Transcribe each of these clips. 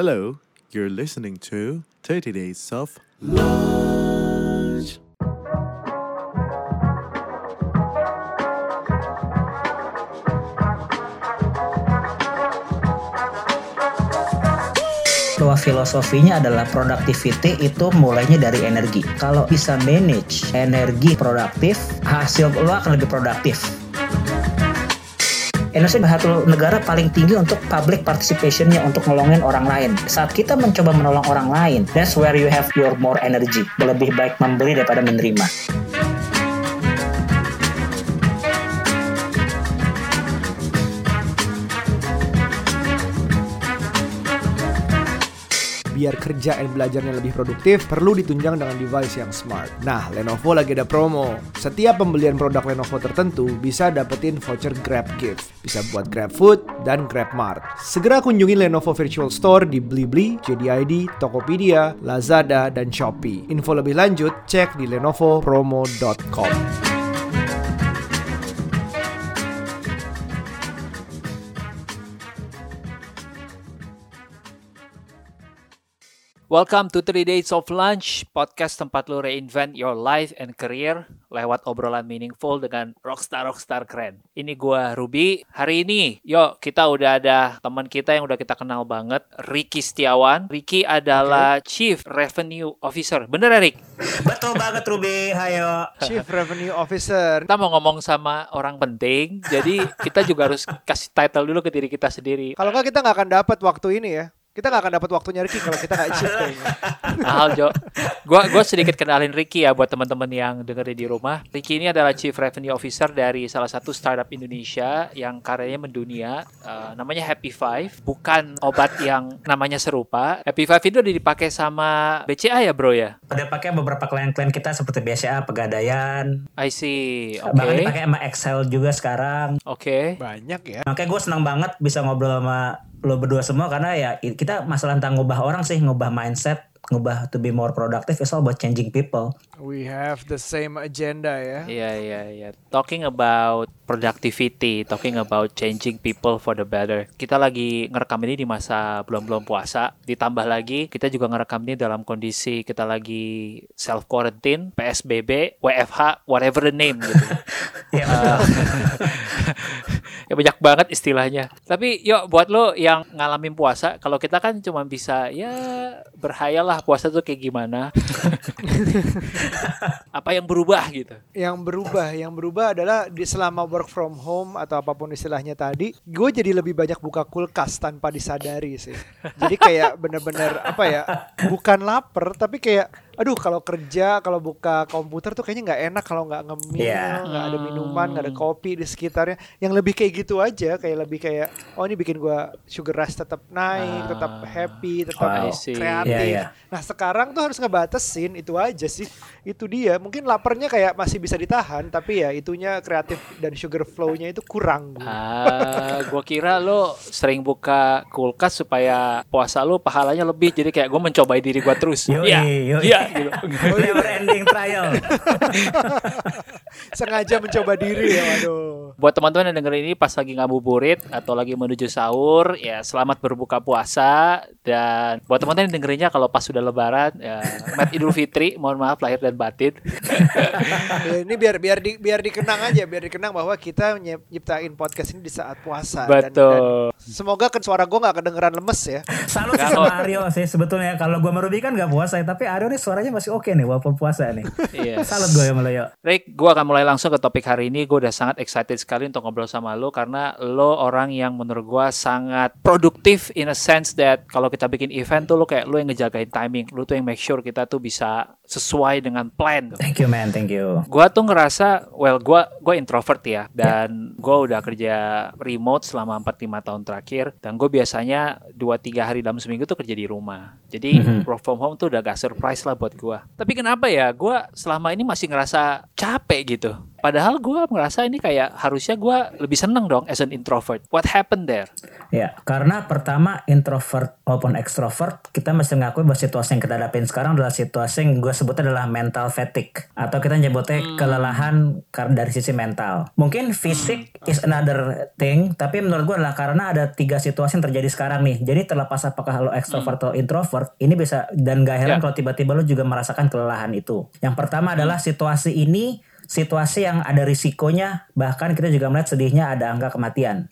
Hello, you're listening to 30 Days of Lunch. bahwa filosofinya adalah productivity itu mulainya dari energi. Kalau bisa manage energi produktif, hasil lo akan lebih produktif. Indonesia salah satu negara paling tinggi untuk public participationnya untuk nolongin orang lain. Saat kita mencoba menolong orang lain, that's where you have your more energy. Lebih baik memberi daripada menerima. Biar kerja dan belajarnya lebih produktif, perlu ditunjang dengan device yang smart. Nah, Lenovo lagi ada promo. Setiap pembelian produk Lenovo tertentu bisa dapetin voucher Grab Gift. Bisa buat Grab Food dan Grab Mart. Segera kunjungi Lenovo Virtual Store di Blibli, JDID, Tokopedia, Lazada, dan Shopee. Info lebih lanjut cek di lenovopromo.com. Welcome to 3 Days of Lunch, podcast tempat lo reinvent your life and career lewat obrolan meaningful dengan rockstar-rockstar keren. Ini gua Ruby. Hari ini, yuk kita udah ada teman kita yang udah kita kenal banget, Ricky Setiawan. Ricky adalah Chief Revenue Officer. Bener ya, Rick? Betul banget Ruby, hayo. Chief Revenue Officer. Kita mau ngomong sama orang penting, jadi kita juga harus kasih title dulu ke diri kita sendiri. Kalau nggak kita nggak akan dapat waktu ini ya. Kita nggak akan dapat waktunya Ricky kalau kita nggak chief kayaknya. Mahal Jo. Gua gua sedikit kenalin Ricky ya buat teman-teman yang dengerin di rumah. Ricky ini adalah Chief Revenue Officer dari salah satu startup Indonesia yang karyanya mendunia. Uh, namanya Happy Five. Bukan obat yang namanya serupa. Happy Five itu udah dipakai sama BCA ya bro ya? Udah pakai beberapa klien-klien kita seperti BCA, Pegadaian. I see. Oke. Bahkan dipakai sama Excel juga sekarang. Oke. Banyak ya. Makanya gue senang banget bisa ngobrol sama lo berdua semua karena ya kita masalah tentang ngubah orang sih, ngubah mindset, ngubah to be more productive is all about changing people. We have the same agenda ya. Iya iya iya. Talking about productivity, talking about changing people for the better. Kita lagi ngerekam ini di masa belum-belum puasa. Ditambah lagi kita juga ngerekam ini dalam kondisi kita lagi self quarantine, PSBB, WFH, whatever the name gitu. Ya, Uh, ya banyak banget istilahnya. Tapi yuk buat lo yang ngalamin puasa, kalau kita kan cuma bisa ya berhayal lah puasa tuh kayak gimana. Apa yang berubah gitu? Yang berubah, yang berubah adalah di selama work from home atau apa pun istilahnya tadi, gue jadi lebih banyak buka kulkas tanpa disadari sih. Jadi kayak bener-bener apa ya, bukan lapar tapi kayak aduh kalau kerja kalau buka komputer tuh kayaknya nggak enak kalau nggak ngemil Iya. nggak ada minuman nggak ada kopi di sekitarnya yang lebih kayak gitu aja kayak lebih kayak oh ini bikin gua sugar rush tetap naik tetap Ah. happy tetap Wow. Kreatif Iya, iya. nah sekarang tuh harus ngebatasin itu aja sih itu dia mungkin laparnya kayak masih bisa ditahan tapi ya itunya kreatif dan sugar flow-nya itu kurang gua. Ah, gua kira lo sering buka kulkas supaya puasa lo pahalanya lebih. Jadi kayak gue mencobai diri gua terus. Iya, iya. Gitu. Never ending trial. sengaja mencoba diri ya waduh Buat teman-teman yang dengerin ini pas lagi ngabuburit atau lagi menuju sahur, ya selamat berbuka puasa. Dan buat teman-teman yang dengerinnya kalau pas sudah lebaran, ya Mat Idul Fitri, mohon maaf lahir dan batin. Ya, ini biar biar di, biar dikenang aja biar dikenang bahwa kita nyip- nyiptain podcast ini di saat puasa Dan- Betul. dan semoga kan suara gue nggak kedengeran lemes ya Salut sama Aryo sih sebetulnya. Kalau gue merubi kan gak puasa ya, tapi Aryo nih suaranya masih oke nih walaupun puasa nih. Iya. Salut gue sama lo yo. Rick, gue akan mulai langsung ke topik hari ini. Gue udah sangat excited sekali untuk ngobrol sama lo karena lo orang yang menurut gue sangat produktif in a sense that kalau kita bikin event tuh lo kayak lo yang ngejagain timing, lo tuh yang make sure kita tuh bisa sesuai dengan plan. Thank you man, thank you. Gua tuh ngerasa, well, gua gua introvert ya, dan gua udah kerja remote selama 4-5 tahun terakhir, dan gue biasanya 2-3 hari dalam seminggu tuh kerja di rumah. Jadi work from home tuh udah gak surprise lah buat gua. Tapi kenapa ya, gua selama ini masih ngerasa capek gitu. Padahal gue merasa ini kayak harusnya gue lebih seneng dong as an introvert. What happened there? Ya, karena pertama introvert maupun extrovert kita mesti ngakui bahwa situasi yang kita hadapin sekarang adalah situasi yang gue sebut adalah mental fatigue atau kita nyebutnya kelelahan karena dari sisi mental. Mungkin fisik is another thing, tapi menurut gue adalah karena ada tiga situasi yang terjadi sekarang nih. Jadi terlepas apakah lo extrovert atau introvert, ini bisa dan gak heran Ya. kalau tiba-tiba lo juga merasakan kelelahan itu. Yang pertama adalah situasi ini situasi yang ada risikonya bahkan kita juga melihat sedihnya ada angka kematian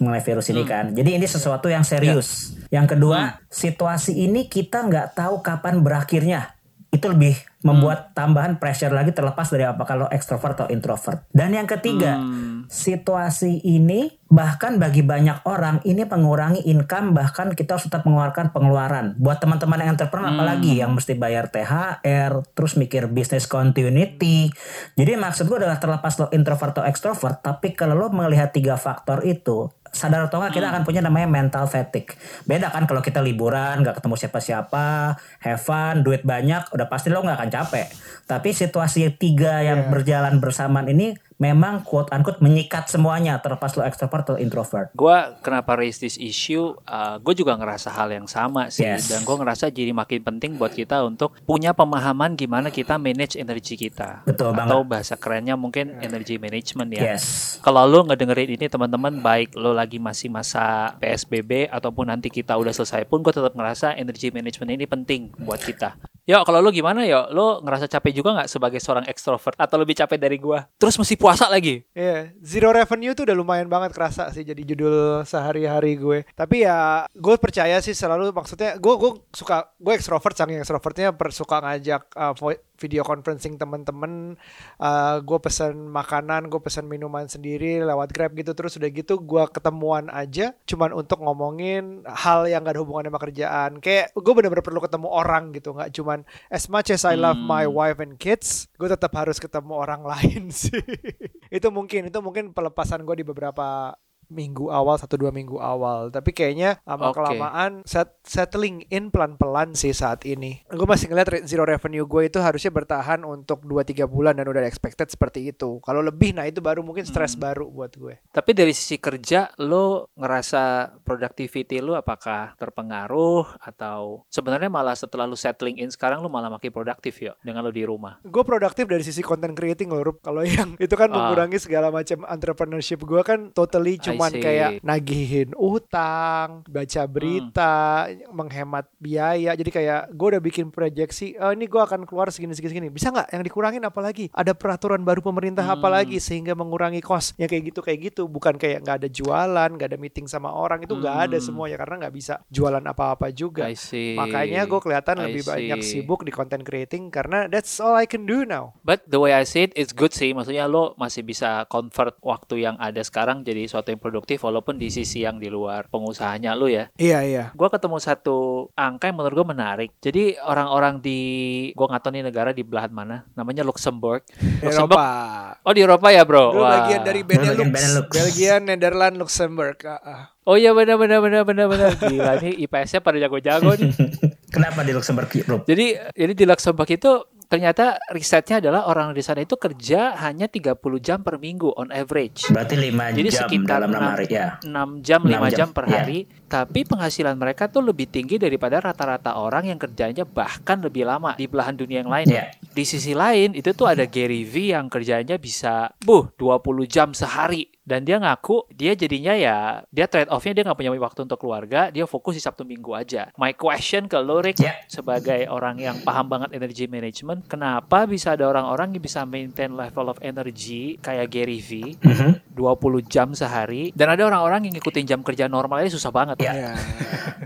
mengenai virus ini kan. Jadi ini sesuatu yang serius. Yang kedua, situasi ini kita nggak tahu kapan berakhirnya. Itu lebih membuat tambahan pressure lagi terlepas dari apakah lo extrovert atau introvert. Dan yang ketiga, situasi ini bahkan bagi banyak orang ini mengurangi income bahkan kita harus tetap mengeluarkan pengeluaran. Buat teman-teman yang entrepreneur apalagi yang mesti bayar THR, terus mikir business continuity. Jadi maksud gue adalah terlepas lo introvert atau extrovert, tapi kalau lo melihat tiga faktor itu, sadar atau enggak kita akan punya namanya mental fatigue. Beda kan kalau kita liburan, nggak ketemu siapa-siapa, have fun, duit banyak, udah pasti lo nggak akan capek. Tapi situasi tiga yang berjalan bersamaan ini memang quote unquote menyikat semuanya terlepas lo extrovert atau introvert. Gue kenapa raise this issue? gue juga ngerasa hal yang sama sih, Yes. dan gue ngerasa jadi makin penting buat kita untuk punya pemahaman gimana kita manage energi kita. Betul Atau banget. bahasa kerennya mungkin energy management ya. Yes. Kalau lo ngedengerin ini teman-teman baik lo lagi masih masa PSBB ataupun nanti kita udah selesai pun gue tetap ngerasa energy management ini penting buat kita. Yo, kalau lo gimana yo? Lo ngerasa capek juga nggak sebagai seorang ekstrovert atau lebih capek dari gua? Terus mesti puasa lagi. Iya, zero revenue tuh udah lumayan banget kerasa sih jadi judul sehari-hari gue. Tapi ya gue percaya sih selalu maksudnya gue gue suka gue ekstrovert saking ekstrovertnya suka ngajak uh, video conferencing temen-temen. Uh, gue pesen makanan, gue pesen minuman sendiri lewat Grab gitu terus udah gitu gue ketemuan aja cuman untuk ngomongin hal yang gak ada hubungannya sama kerjaan. Kayak gue bener-bener perlu ketemu orang gitu, nggak cuman as much as I love my Hmm. wife and kids, gue tetap harus ketemu orang lain sih. itu mungkin itu mungkin pelepasan gue di beberapa minggu awal satu dua minggu awal tapi kayaknya lama Oke. kelamaan set, settling in pelan pelan sih saat ini gue masih ngeliat zero revenue gue itu harusnya bertahan untuk 2-3 bulan dan udah expected seperti itu kalau lebih nah itu baru mungkin stres Hmm. baru buat gue Tapi dari sisi kerja, lo ngerasa productivity lo apakah terpengaruh atau sebenarnya malah setelah lo settling in sekarang lo malah makin produktif ya dengan lo di rumah? gue produktif dari sisi content creating Rup. kalau yang itu kan Ah. mengurangi segala macam entrepreneurship gue kan totally I cuman see. kayak nagihin utang baca berita menghemat biaya jadi kayak gue udah bikin proyeksi oh ini gue akan keluar segini segini segini bisa nggak yang dikurangin apa lagi ada peraturan baru pemerintah Hmm. lagi sehingga mengurangi cost yang kayak gitu kayak gitu bukan kayak nggak ada jualan nggak ada meeting sama orang itu nggak ada Hmm. semuanya karena nggak bisa jualan apa-apa juga. Makanya gue kelihatan I lebih banyak see. sibuk di content creating karena that's all I can do now. But the way I see it, it's good sih. Maksudnya lo masih bisa convert waktu yang ada sekarang jadi suatu yang produktif walaupun di sisi yang di luar pengusahanya lo ya. Iya iya. Gue ketemu satu angka yang menurut gue menarik. Jadi orang-orang di, gue nggak tahu nih negara di belahan mana, namanya Luxembourg. Luxembourg. Eropa. Oh di Eropa ya bro. Lu Wah. bagian dari Lu bagian Benelux, Benelux. Belgia, Nederland, Luxembourg. Ah, ah. Oh iya benar benar benar benar benar. Gila nih IPS-nya pada jago-jago nih. Kenapa di Luxembourg? Jadi jadi di Luxembourg itu ternyata risetnya adalah orang di sana itu kerja hanya 30 jam per minggu on average. Berarti 5 Jadi jam sekitar dalam 6 enam- hari ya. 6 jam, 5 Enam jam, jam, per iya. hari, tapi penghasilan mereka tuh lebih tinggi daripada rata-rata orang yang kerjanya bahkan lebih lama di belahan dunia yang lain. Iya. Di sisi lain, itu tuh ada Gary V yang kerjanya bisa, buh, 20 jam sehari. Dan dia ngaku, dia jadinya ya, dia trade off-nya dia nggak punya waktu untuk keluarga, dia fokus di Sabtu Minggu aja. My question ke lo, Rick, Ya. sebagai orang yang paham banget energy management, kenapa bisa ada orang-orang yang bisa maintain level of energy kayak Gary V, Mhm. 20 jam sehari dan ada orang-orang yang ngikutin jam kerja normal aja susah banget. Ya. Iya.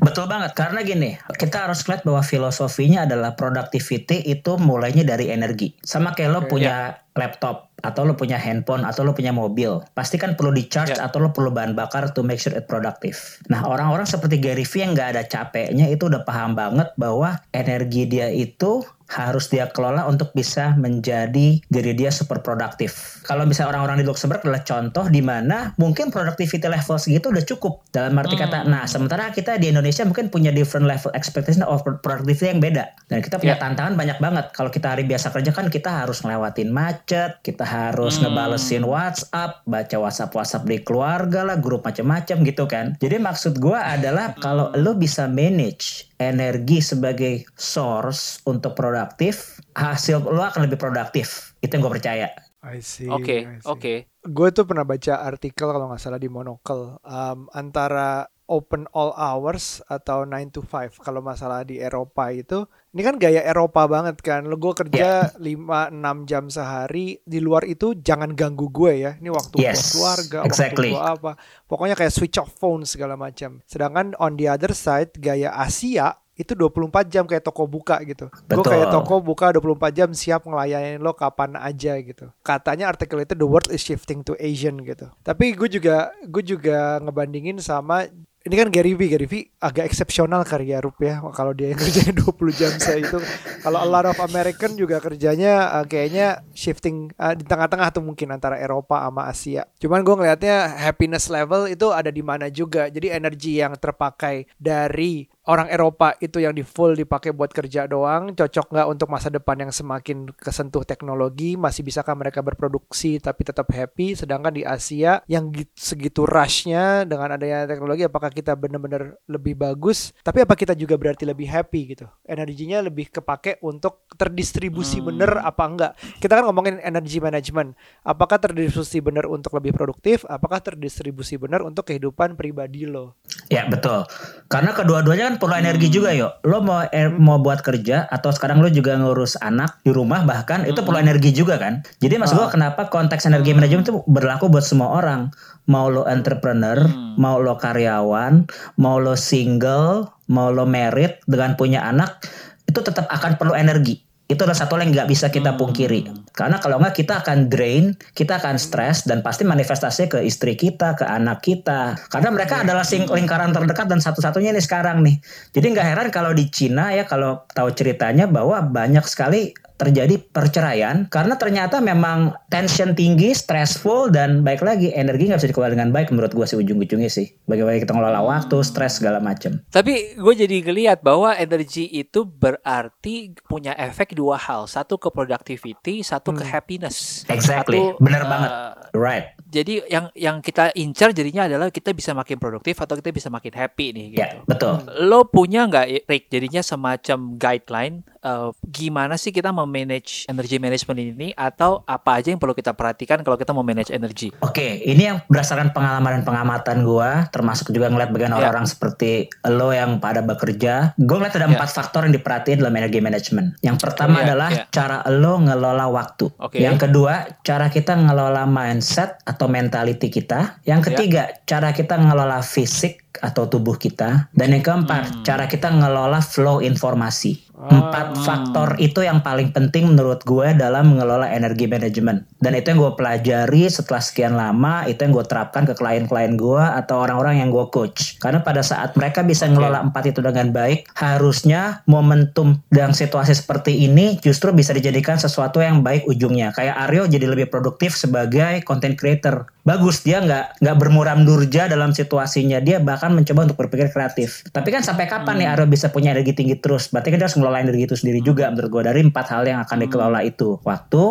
Betul banget karena gini kita harus lihat bahwa filosofinya adalah productivity itu mulainya dari energi sama kayak lo punya laptop atau lo punya handphone atau lo punya mobil pasti kan perlu di charge Ya. atau lo perlu bahan bakar to make sure it productive nah orang-orang seperti Gary Vee yang nggak ada capeknya itu udah paham banget bahwa energi dia itu harus dia kelola untuk bisa menjadi diri dia super produktif. Kalau misalnya orang-orang di Luxembourg adalah contoh di mana mungkin productivity level segitu udah cukup dalam arti kata. Nah, sementara kita di Indonesia mungkin punya different level expectation of productivity yang beda. Dan kita punya Yeah. tantangan banyak banget. Kalau kita hari biasa kerja kan kita harus ngelewatin macet, kita harus ngebalesin WhatsApp, baca WhatsApp-WhatsApp di keluarga lah, grup macam-macam gitu kan. Jadi maksud gua adalah kalau lo bisa manage energi sebagai source untuk produktif, hasil lo akan lebih produktif. Itu yang gue percaya. I see. Oke, see. oke. Gue tuh pernah baca artikel kalau nggak salah di Monocle um, antara open all hours atau 9 to 5 kalau masalah di Eropa itu ini kan gaya Eropa banget kan lo gue kerja 5-6 jam sehari di luar itu jangan ganggu gue ya ini waktu Yes, keluarga exactly. waktu gue apa pokoknya kayak switch off phone segala macam sedangkan on the other side gaya Asia itu 24 jam kayak toko buka gitu. Gue kayak toko buka 24 jam siap ngelayanin lo kapan aja gitu. Katanya artikel itu the world is shifting to Asian gitu. Tapi gue juga gue juga ngebandingin sama ini kan Gary V, Gary V agak eksepsional kali ya Rup ya. Kalau dia yang kerjanya 20 jam saya itu. Kalau a lot of American juga kerjanya uh, kayaknya shifting uh, di tengah-tengah tuh mungkin antara Eropa sama Asia. Cuman gue ngelihatnya happiness level itu ada di mana juga. Jadi energi yang terpakai dari orang Eropa itu yang di full dipakai buat kerja doang cocok nggak untuk masa depan yang semakin kesentuh teknologi masih bisakah mereka berproduksi tapi tetap happy? Sedangkan di Asia yang gi- segitu rushnya dengan adanya teknologi apakah kita benar-benar lebih bagus? Tapi apa kita juga berarti lebih happy gitu? Energinya lebih kepake untuk terdistribusi bener apa enggak? Kita kan ngomongin energy management apakah terdistribusi bener untuk lebih produktif apakah terdistribusi bener untuk kehidupan pribadi lo Ya betul. Karena kedua-duanya kan perlu energi juga yuk. Lo mau er- mau buat kerja atau sekarang lo juga ngurus anak di rumah bahkan itu perlu energi juga kan. Jadi maksud gua kenapa konteks energi manajemen itu berlaku buat semua orang. Mau lo entrepreneur, mau lo karyawan, mau lo single, mau lo married dengan punya anak itu tetap akan perlu energi. Itu adalah satu hal yang nggak bisa kita pungkiri. Karena kalau nggak kita akan drain, kita akan stres dan pasti manifestasinya ke istri kita, ke anak kita. Karena mereka adalah sing- lingkaran terdekat dan satu-satunya nih sekarang nih. Jadi nggak heran kalau di Cina ya kalau tahu ceritanya bahwa banyak sekali terjadi perceraian karena ternyata memang tension tinggi, stressful dan baik lagi energi nggak bisa dikelola dengan baik menurut gua sih ujung-ujungnya sih. Bagaimana kita ngelola waktu, stres segala macam. Tapi gue jadi ngeliat bahwa energi itu berarti punya efek dua hal. Satu ke productivity, satu ke happiness. Exactly, Satu, bener eh, banget. Right. Jadi yang yang kita incar jadinya adalah kita bisa makin produktif atau kita bisa makin happy nih gitu. Ya, betul. Lo punya nggak, Rick, jadinya semacam guideline eh, gimana sih kita memanage energy management ini atau apa aja yang perlu kita perhatikan kalau kita mau manage energi? Oke, ini yang berdasarkan pengalaman dan pengamatan gua, termasuk juga ngeliat bagaimana Ya. orang-orang seperti lo yang pada bekerja. Gue ngeliat ada Ya. empat faktor yang diperhatiin dalam energi management. Yang pertama Ya, adalah ya. cara lo ngelola waktu. Oke. Yang kedua, cara kita ngelola mindset atau mentality kita. Yang Ya. ketiga, cara kita ngelola fisik atau tubuh kita. Dan yang Hmm. keempat, cara kita ngelola flow informasi. Empat faktor itu yang paling penting menurut gue dalam mengelola energi manajemen. Dan itu yang gue pelajari setelah sekian lama, itu yang gue terapkan ke klien-klien gue atau orang-orang yang gue coach. Karena pada saat mereka bisa ngelola empat itu dengan baik, harusnya momentum dalam situasi seperti ini justru bisa dijadikan sesuatu yang baik ujungnya. Kayak Aryo jadi lebih produktif sebagai content creator. Bagus dia nggak nggak bermuram durja dalam situasinya. Dia bahkan mencoba untuk berpikir kreatif. Tapi kan sampai kapan nih Aryo bisa punya energi tinggi terus? Berarti kan dia harus ngelola energi itu sendiri juga menurut gue dari empat hal yang akan dikelola itu. Waktu,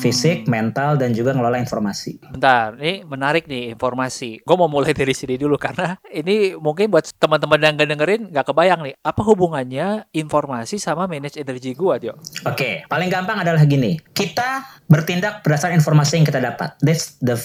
fisik, mental, dan juga ngelola informasi. Bentar, ini menarik nih informasi. Gue mau mulai dari sini dulu karena ini mungkin buat teman-teman yang gak dengerin nggak kebayang nih apa hubungannya informasi sama manage energi gue, Jo. Oke, paling gampang adalah gini. Kita bertindak berdasarkan informasi yang kita dapat. That's the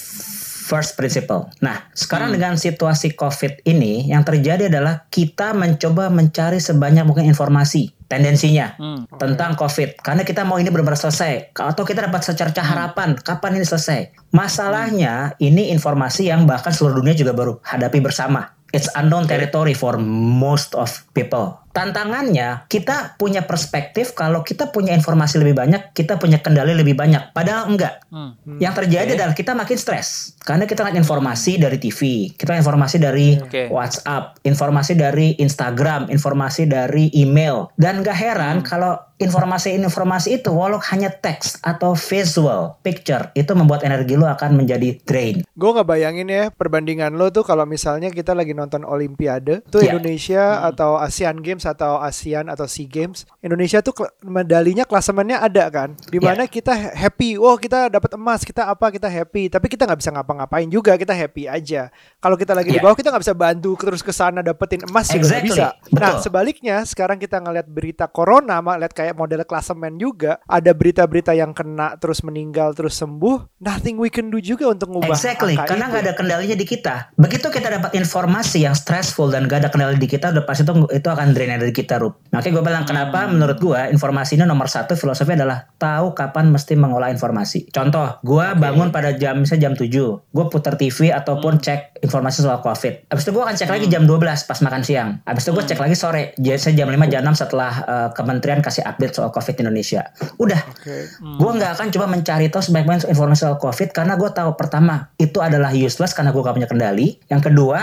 first principle. Nah, sekarang dengan situasi COVID ini, yang terjadi adalah kita mencoba mencari sebanyak mungkin informasi tendensinya Hmm. tentang COVID. Karena kita mau ini benar-benar selesai. Atau kita dapat secerca harapan kapan ini selesai. Masalahnya ini informasi yang bahkan seluruh dunia juga baru hadapi bersama. It's unknown territory for most of people. Tantangannya, kita punya perspektif kalau kita punya informasi lebih banyak, kita punya kendali lebih banyak. Padahal enggak. Hmm. Yang terjadi adalah kita makin stres. Karena kita ngeliat informasi dari TV, kita informasi dari Oke. WhatsApp, informasi dari Instagram, informasi dari email. Dan gak heran kalau informasi-informasi itu walau hanya teks atau visual picture itu membuat energi lo akan menjadi drain. Gue nggak bayangin ya perbandingan lo tuh kalau misalnya kita lagi nonton Olimpiade tuh Ya. Indonesia atau ASEAN Games atau ASEAN atau SEA Games Indonesia tuh medalinya klasemennya ada kan di mana kita ha- happy wow kita dapat emas kita apa kita happy tapi kita nggak bisa ngapa-ngapain juga kita happy aja kalau kita lagi di Ya. bawah kita nggak bisa bantu terus ke sana dapetin emas juga Exactly. bisa nah Betul. sebaliknya sekarang kita ngeliat berita corona sama lihat kayak model klasemen juga ada berita-berita yang kena terus meninggal terus sembuh nothing we can do juga untuk ngubah Exactly, angka karena nggak ada kendalinya di kita. Begitu kita dapat informasi yang stressful dan gak ada kendali di kita, udah pasti itu itu akan drain energi kita, Rup. Makanya gue bilang kenapa menurut gue informasi ini nomor satu filosofi adalah tahu kapan mesti mengolah informasi. Contoh, gue bangun pada jam misalnya jam 7 gue putar TV ataupun cek informasi soal COVID. Abis itu gue akan cek lagi jam 12 pas makan siang. Abis itu gue cek lagi sore, biasanya jam 5 jam 6 setelah eh, kementerian kasih update soal COVID Indonesia. Udah, Oke. Gue nggak akan coba mencari tahu sebanyak-banyak informasi soal COVID karena gue tahu pertama itu adalah useless karena gue gak punya kendali. Yang kedua,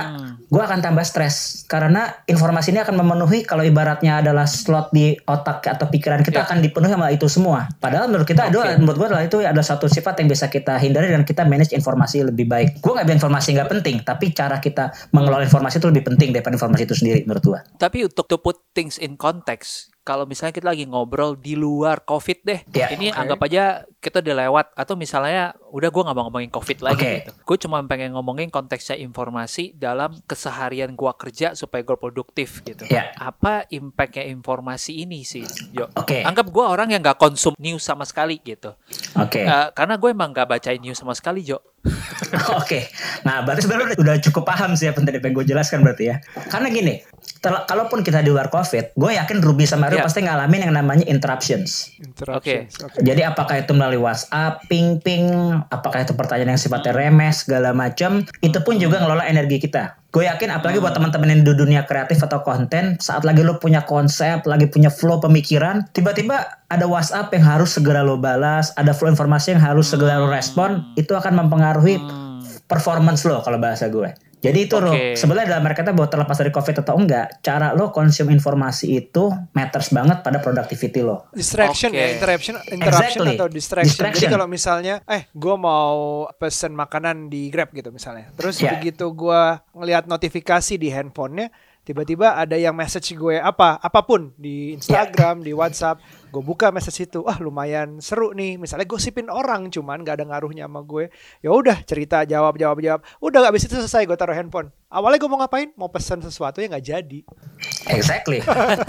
gue akan tambah stres karena informasi ini akan memenuhi kalau ibaratnya adalah slot di otak atau pikiran kita akan dipenuhi sama itu semua. Padahal menurut kita adalah menurut gue adalah itu adalah satu sifat yang bisa kita hindari dan kita manage informasi lebih baik. Gue nggak bilang informasi nggak penting, tapi cara kita mengelola informasi itu lebih penting daripada informasi itu sendiri menurut gue. Tapi untuk to put things in context, kalau misalnya kita lagi ngobrol di luar COVID deh, Ya, ini oke. anggap aja kita udah lewat atau misalnya udah gue nggak mau ngomongin COVID lagi gitu. Gue cuma pengen ngomongin konteksnya informasi dalam keseharian gua kerja supaya gue produktif gitu. Ya. Apa impactnya informasi ini sih, Jo? Oke. Anggap gue orang yang nggak konsum news sama sekali gitu. Oke. Eh, karena gue emang nggak bacain news sama sekali, Jo. Oke, nah berarti sebenarnya udah, udah cukup paham sih apa yang tadi pengen gue jelaskan berarti ya. Karena gini, tel- kalaupun kita di luar COVID, gue yakin Ruby sama Rio Ya. pasti ngalamin yang namanya interruptions. Interruptions. Oke. Jadi apakah itu melalui WhatsApp, ping-ping, apakah itu pertanyaan yang sifatnya remeh, segala macam, itu pun juga ngelola energi kita. Gue yakin apalagi buat teman-teman yang di dunia kreatif atau konten, saat lagi lo punya konsep, lagi punya flow pemikiran, tiba-tiba ada WhatsApp yang harus segera lo balas, ada flow informasi yang harus segera lo respon, itu akan mempengaruhi performance lo kalau bahasa gue. Jadi itu Oke. sebenarnya dalam mereka bahwa terlepas dari COVID atau enggak, cara lo konsum informasi itu matters banget pada productivity lo. Distraction Oke. ya, interruption, interruption Exactly. atau distraction. Jadi Distraction. kalau misalnya, eh, gue mau pesen makanan di Grab gitu misalnya, terus Ya. begitu gue ngelihat notifikasi di handphonenya, tiba-tiba ada yang message gue apa, apa pun di Instagram, di WhatsApp, gue buka message itu, ah lumayan seru nih, misalnya gosipin orang, cuman gak ada ngaruhnya sama gue, ya udah cerita, jawab, jawab, jawab, udah gak bisa itu selesai, gue taruh handphone. Awalnya gue mau ngapain? Mau pesen sesuatu yang nggak jadi. Exactly,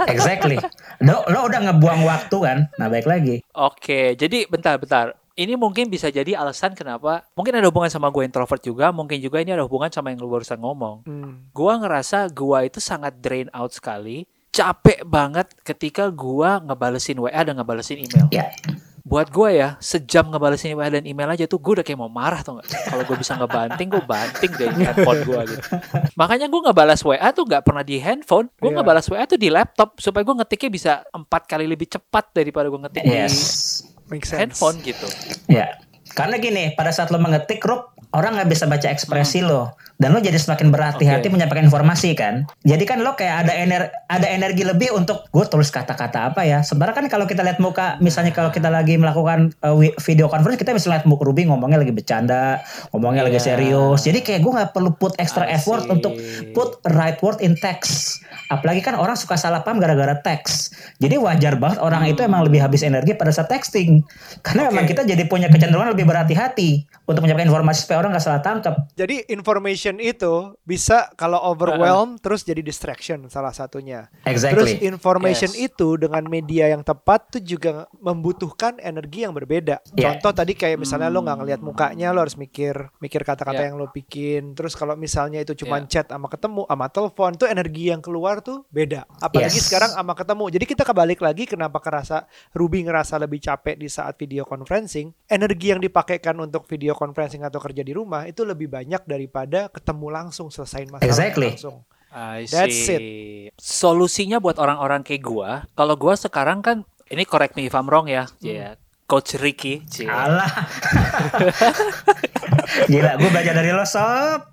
exactly. Lo, lo udah ngebuang waktu kan? Nah baik lagi. Oke, jadi bentar-bentar. Ini mungkin bisa jadi alasan kenapa mungkin ada hubungan sama gue introvert juga, mungkin juga ini ada hubungan sama yang lu barusan ngomong. Hmm. Gua ngerasa gua itu sangat drain out sekali, capek banget ketika gua ngebalesin WA dan ngebalesin email. Ya, Buat gue ya, sejam ngebalesin WA dan email aja tuh gue udah kayak mau marah tuh nggak? Kalau gue bisa ngebanting, gue banting deh handphone gue gitu. Makanya gue ngebalas WA tuh nggak pernah di handphone, gue Iya. ngebalas WA tuh di laptop supaya gue ngetiknya bisa empat kali lebih cepat daripada gue ngetik di yes. Make sense. handphone gitu. Ya, karena gini, pada saat lo mengetik, Rup, orang nggak bisa baca ekspresi lo, dan lo jadi semakin berhati-hati Oke. menyampaikan informasi kan. Jadi kan lo kayak ada ener ada energi lebih untuk gue tulis kata-kata apa ya. Sebenarnya kan kalau kita lihat muka, misalnya kalau kita lagi melakukan uh, video conference, kita bisa lihat muka Ruby ngomongnya lagi bercanda, ngomongnya lagi Iya. serius. Jadi kayak gue nggak perlu put extra I effort untuk put right word in text. Apalagi kan orang suka salah paham gara-gara teks. Jadi wajar banget orang itu emang lebih habis energi pada saat texting. Karena memang kita jadi punya kecenderungan lebih berhati-hati untuk menyampaikan informasi supaya orang nggak salah tangkap. Jadi information itu bisa kalau overwhelm terus jadi distraction salah satunya. Terus Exactly. information Yes. itu dengan media yang tepat tuh juga membutuhkan energi yang berbeda. Yeah. Contoh tadi kayak misalnya lo nggak ngelihat mukanya, lo harus mikir mikir kata-kata Yeah. yang lo bikin. Terus kalau misalnya itu cuma Yeah. chat sama ketemu sama telepon tuh energi yang keluar tuh beda. Apalagi Yes. sekarang sama ketemu. Jadi kita kebalik lagi kenapa kerasa Ruby ngerasa lebih capek di saat video conferencing. Energi yang dipakaikan untuk video conferencing atau kerja di rumah itu lebih banyak daripada ketemu langsung selesaiin masalah Exactly. langsung. I That's see. Solusinya buat orang-orang kayak gua, kalau gua sekarang kan ini correct me if I'm wrong ya, ya. Coach Ricky, cie. Alah. Gila, gue belajar dari lo sob.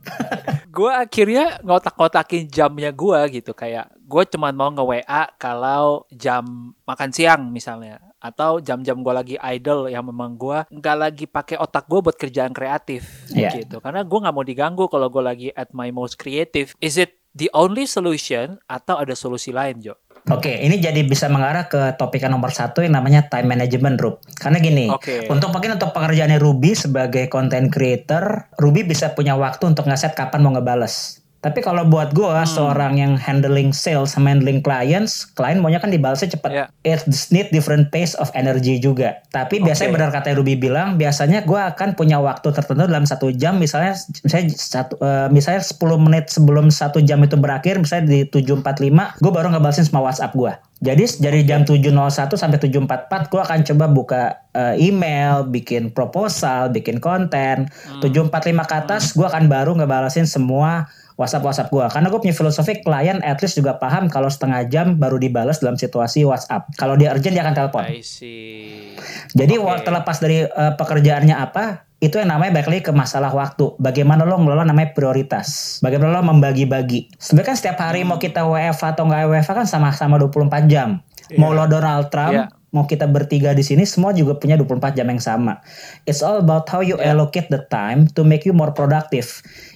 gue akhirnya ngotak-ngotakin jamnya gue gitu kayak gue cuman mau nge WA kalau jam makan siang misalnya atau jam-jam gue lagi idle yang memang gue nggak lagi pakai otak gue buat kerjaan kreatif Iya. gitu karena gue nggak mau diganggu kalau gue lagi at my most creative is it the only solution atau ada solusi lain Jo? Oke, ini jadi bisa mengarah ke topik yang nomor satu yang namanya time management, Rub. Karena gini, Oke. untuk mungkin untuk pekerjaannya Ruby sebagai content creator, Ruby bisa punya waktu untuk ngeset kapan mau ngebales. Tapi kalau buat gua Hmm. seorang yang handling sales sama handling clients, klien maunya kan dibalasnya cepet. Iya. It need different pace of energy juga. Tapi biasanya benar kata Ruby bilang, biasanya gua akan punya waktu tertentu dalam satu jam, misalnya misalnya satu eh, misalnya 10 menit sebelum satu jam itu berakhir, misalnya di 7.45, gue baru ngebalesin semua WhatsApp gua. Jadi dari jam 7.01 sampai 7.44 gue akan coba buka eh, email, bikin proposal, bikin konten. 7.45 ke atas gue akan baru ngebalesin semua WhatsApp WhatsApp gue. Karena gue punya filosofi klien at least juga paham kalau setengah jam baru dibalas dalam situasi WhatsApp. Kalau dia urgent dia akan telepon. I see. Jadi wa- terlepas dari eh, pekerjaannya apa, itu yang namanya balik lagi ke masalah waktu. Bagaimana lo ngelola namanya prioritas. Bagaimana lo membagi-bagi. Sebenarnya kan setiap hari mau kita WFH atau nggak WFH kan sama-sama 24 jam. Mau lo Donald Trump, Iya. mau kita bertiga di sini semua juga punya 24 jam yang sama. It's all about how you allocate the time to make you more productive.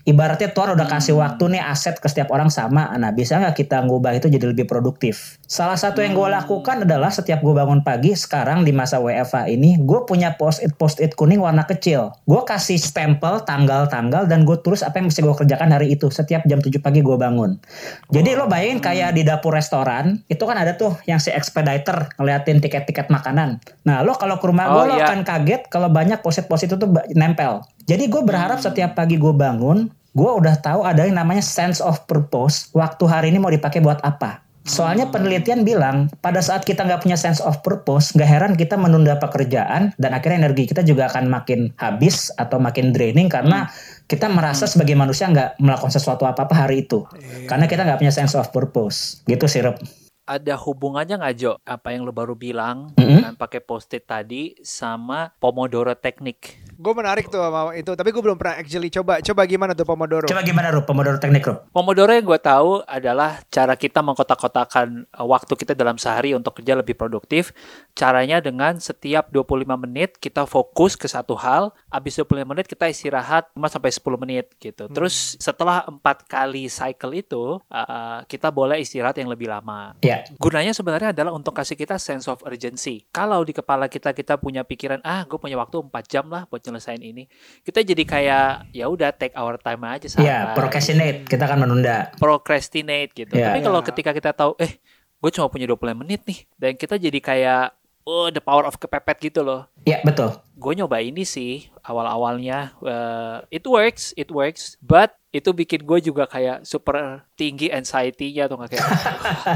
Ibaratnya Tuhan udah kasih waktu nih aset ke setiap orang sama. Nah, bisa nggak kita ngubah itu jadi lebih produktif? Salah satu yang gue lakukan adalah setiap gue bangun pagi sekarang di masa WFH ini, gue punya post-it post-it kuning warna kecil. Gue kasih stempel tanggal-tanggal dan gue tulis apa yang mesti gue kerjakan hari itu. Setiap jam 7 pagi gue bangun. Jadi lo bayangin kayak di dapur restoran, itu kan ada tuh yang si expediter ngeliatin tiket-tiket makanan. Nah, lo kalau ke rumah gue Oh, lo iya. akan kaget kalau banyak post-it-post itu tuh ba- nempel. Jadi gue berharap setiap pagi gue bangun, gue udah tahu ada yang namanya sense of purpose. Waktu hari ini mau dipakai buat apa? Soalnya penelitian bilang pada saat kita nggak punya sense of purpose, nggak heran kita menunda pekerjaan dan akhirnya energi kita juga akan makin habis atau makin draining karena kita merasa sebagai manusia nggak melakukan sesuatu apa-apa hari itu. Karena kita nggak punya sense of purpose. Gitu sih, Rob. Ada hubungannya nggak Jo? Apa yang lo baru bilang Mm-mm. dengan pakai post-it tadi sama Pomodoro teknik? Gue menarik tuh sama itu, tapi gue belum pernah actually coba. Coba gimana tuh Pomodoro? Coba gimana, Rob? Pomodoro teknik, Rob? Pomodoro yang gue tahu adalah cara kita mengkotak-kotakan uh, waktu kita dalam sehari untuk kerja lebih produktif. Caranya dengan setiap 25 menit kita fokus ke satu hal, habis 25 menit kita istirahat 5 sampai 10 menit gitu. Terus setelah empat kali cycle itu, uh, kita boleh istirahat yang lebih lama. Ya, Gunanya sebenarnya adalah untuk kasih kita sense of urgency. Kalau di kepala kita kita punya pikiran, ah gue punya waktu 4 jam lah buat nyelesain ini. Kita jadi kayak ya udah take our time aja santai. ya procrastinate. Kita akan menunda. procrastinate gitu. Iya. Tapi kalau Iya. ketika kita tahu eh gue cuma punya 20 menit nih dan kita jadi kayak oh the power of kepepet gitu loh. Ya, betul. Gue nyoba ini sih awal-awalnya eh, it works, it works, but itu bikin gue juga kayak super tinggi anxiety-nya atau nggak kayak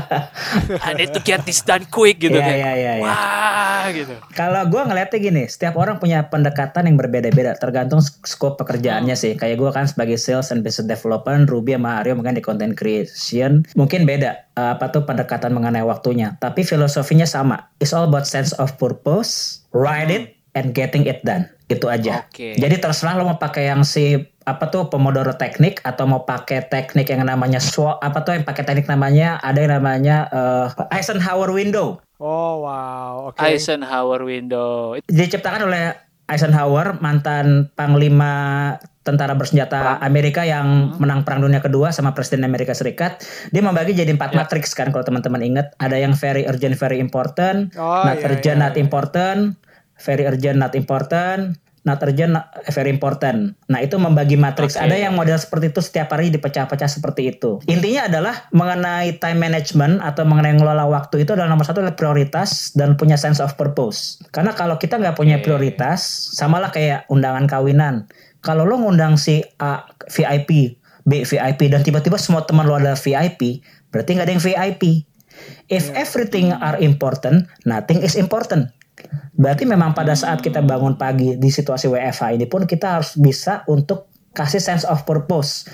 I need to get this done quick gitu Iya, kayak iya, iya, iya. wah gitu. Kalau gue ngeliatnya gini, setiap orang punya pendekatan yang berbeda-beda, tergantung scope pekerjaannya sih. Kayak gue kan sebagai sales and business development, Ruby sama Aryo mungkin di content creation, mungkin beda eh, apa tuh pendekatan mengenai waktunya. Tapi filosofinya sama. It's all about sense of purpose, write it, and getting it done. Itu aja. Oke. Jadi terserah lo mau pakai yang si apa tuh Pomodoro teknik atau mau pakai teknik yang namanya SWOT apa tuh yang pakai teknik namanya ada yang namanya eh, Eisenhower window. Oh wow, oke. Eisenhower window. diciptakan oleh Eisenhower mantan panglima tentara bersenjata Amerika yang menang perang dunia kedua sama presiden Amerika Serikat dia membagi jadi empat matriks kan kalau teman-teman ingat ada yang very urgent very important Oh, not iya, urgent iya, not important very urgent not important. Not urgent not very important. Nah itu membagi matriks. Oke. ada yang model seperti itu setiap hari dipecah-pecah seperti itu. Intinya adalah mengenai time management atau mengenai ngelola waktu itu adalah nomor satu adalah prioritas dan punya sense of purpose. Karena kalau kita nggak punya prioritas samalah kayak undangan kawinan. Kalau lo ngundang si A VIP B VIP dan tiba-tiba semua teman lo adalah VIP berarti nggak ada yang VIP if everything are important nothing is important Berarti memang pada saat kita bangun pagi di situasi WFH ini pun kita harus bisa untuk kasih sense of purpose.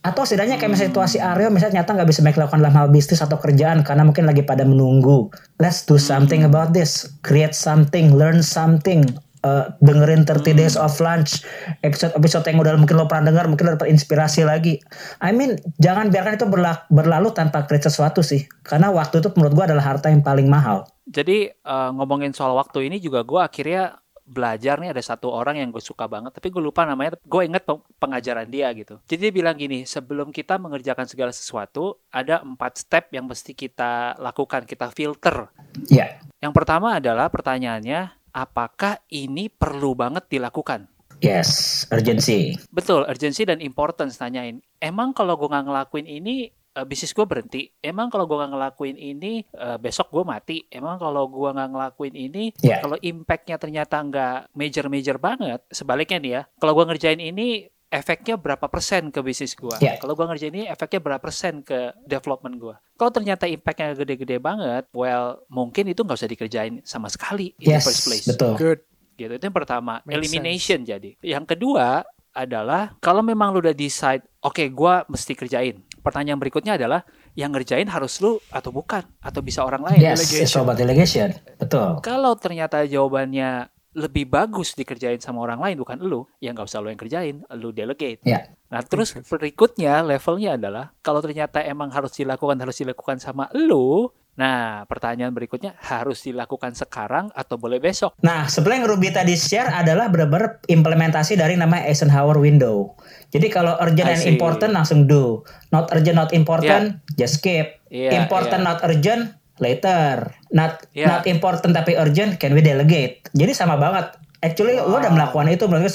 Atau setidaknya kayak misalnya situasi Aryo misalnya nyata nggak bisa banyak lakukan dalam hal bisnis atau kerjaan karena mungkin lagi pada menunggu. Let's do something about this. Create something, learn something. Uh, dengerin 30 Days of Lunch. Episode-episode yang udah mungkin lo pernah dengar mungkin lo dapat inspirasi lagi. I mean jangan biarkan itu berla- berlalu tanpa create sesuatu sih. Karena waktu itu menurut gua adalah harta yang paling mahal. Jadi uh, ngomongin soal waktu ini juga gue akhirnya belajar nih ada satu orang yang gue suka banget tapi gue lupa namanya gue inget peng- pengajaran dia gitu. Jadi dia bilang gini sebelum kita mengerjakan segala sesuatu ada empat step yang mesti kita lakukan kita filter. Ya yang pertama adalah pertanyaannya apakah ini perlu banget dilakukan yes urgency betul urgency dan importance tanyain emang kalau gue nggak ngelakuin ini eh, bisnis gue berhenti. Emang kalau gue nggak ngelakuin ini eh, besok gue mati. Emang kalau gue nggak ngelakuin ini, Ya. kalau impactnya ternyata nggak major-major banget. Sebaliknya nih ya, kalau gue ngerjain ini efeknya berapa persen ke bisnis gue? Ya. Kalau gue ngerjain ini efeknya berapa persen ke development gue? Kalau ternyata impactnya gede-gede banget, well mungkin itu nggak usah dikerjain sama sekali in yes the first place. betul. Good. gitu itu yang pertama. Makes elimination jadi. Yang kedua adalah kalau memang lu udah decide oke gua mesti kerjain. Pertanyaan berikutnya adalah yang ngerjain harus lu atau bukan? Atau bisa orang lain? Yes it's all about delegation. Betul. Kalau ternyata jawabannya lebih bagus dikerjain sama orang lain bukan lu ya nggak usah lu yang kerjain lu delegate ya nah terus berikutnya levelnya adalah kalau ternyata emang harus dilakukan harus dilakukan sama lu nah pertanyaan berikutnya harus dilakukan sekarang atau boleh besok Nah, sebenarnya yang Ruby tadi share adalah benar-benar implementasi dari nama Eisenhower window. Jadi kalau urgent and important langsung do. Not urgent, not important, just skip. Iya, important, iya. not urgent, later. Not Iya. not important tapi urgent, can we delegate? Jadi sama banget. Actually, lo udah melakukan itu dengan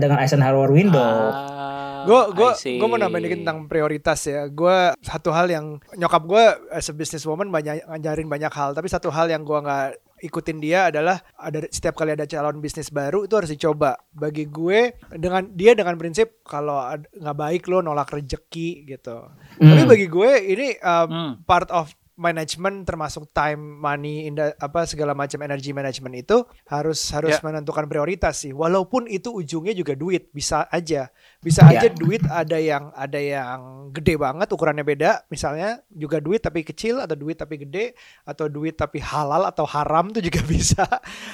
dengan Eisenhower window. Ah, Gue gue gue mau nambahin dikit tentang prioritas ya. Gue satu hal yang nyokap gue as a businesswoman banyak ngajarin banyak hal. Tapi satu hal yang gue nggak ikutin dia adalah ada setiap kali ada calon bisnis baru itu harus dicoba. Bagi gue dengan dia dengan prinsip kalau nggak baik lo nolak rejeki gitu. Tapi Hmm. bagi gue ini um, Hmm. part of management termasuk time, money, inda, apa segala macam energy management itu harus harus Ya. menentukan prioritas sih. Walaupun itu ujungnya juga duit, bisa aja. Bisa Ya. aja duit ada yang ada yang gede banget ukurannya beda, misalnya juga duit tapi kecil atau duit tapi gede atau duit tapi halal atau haram tuh juga bisa.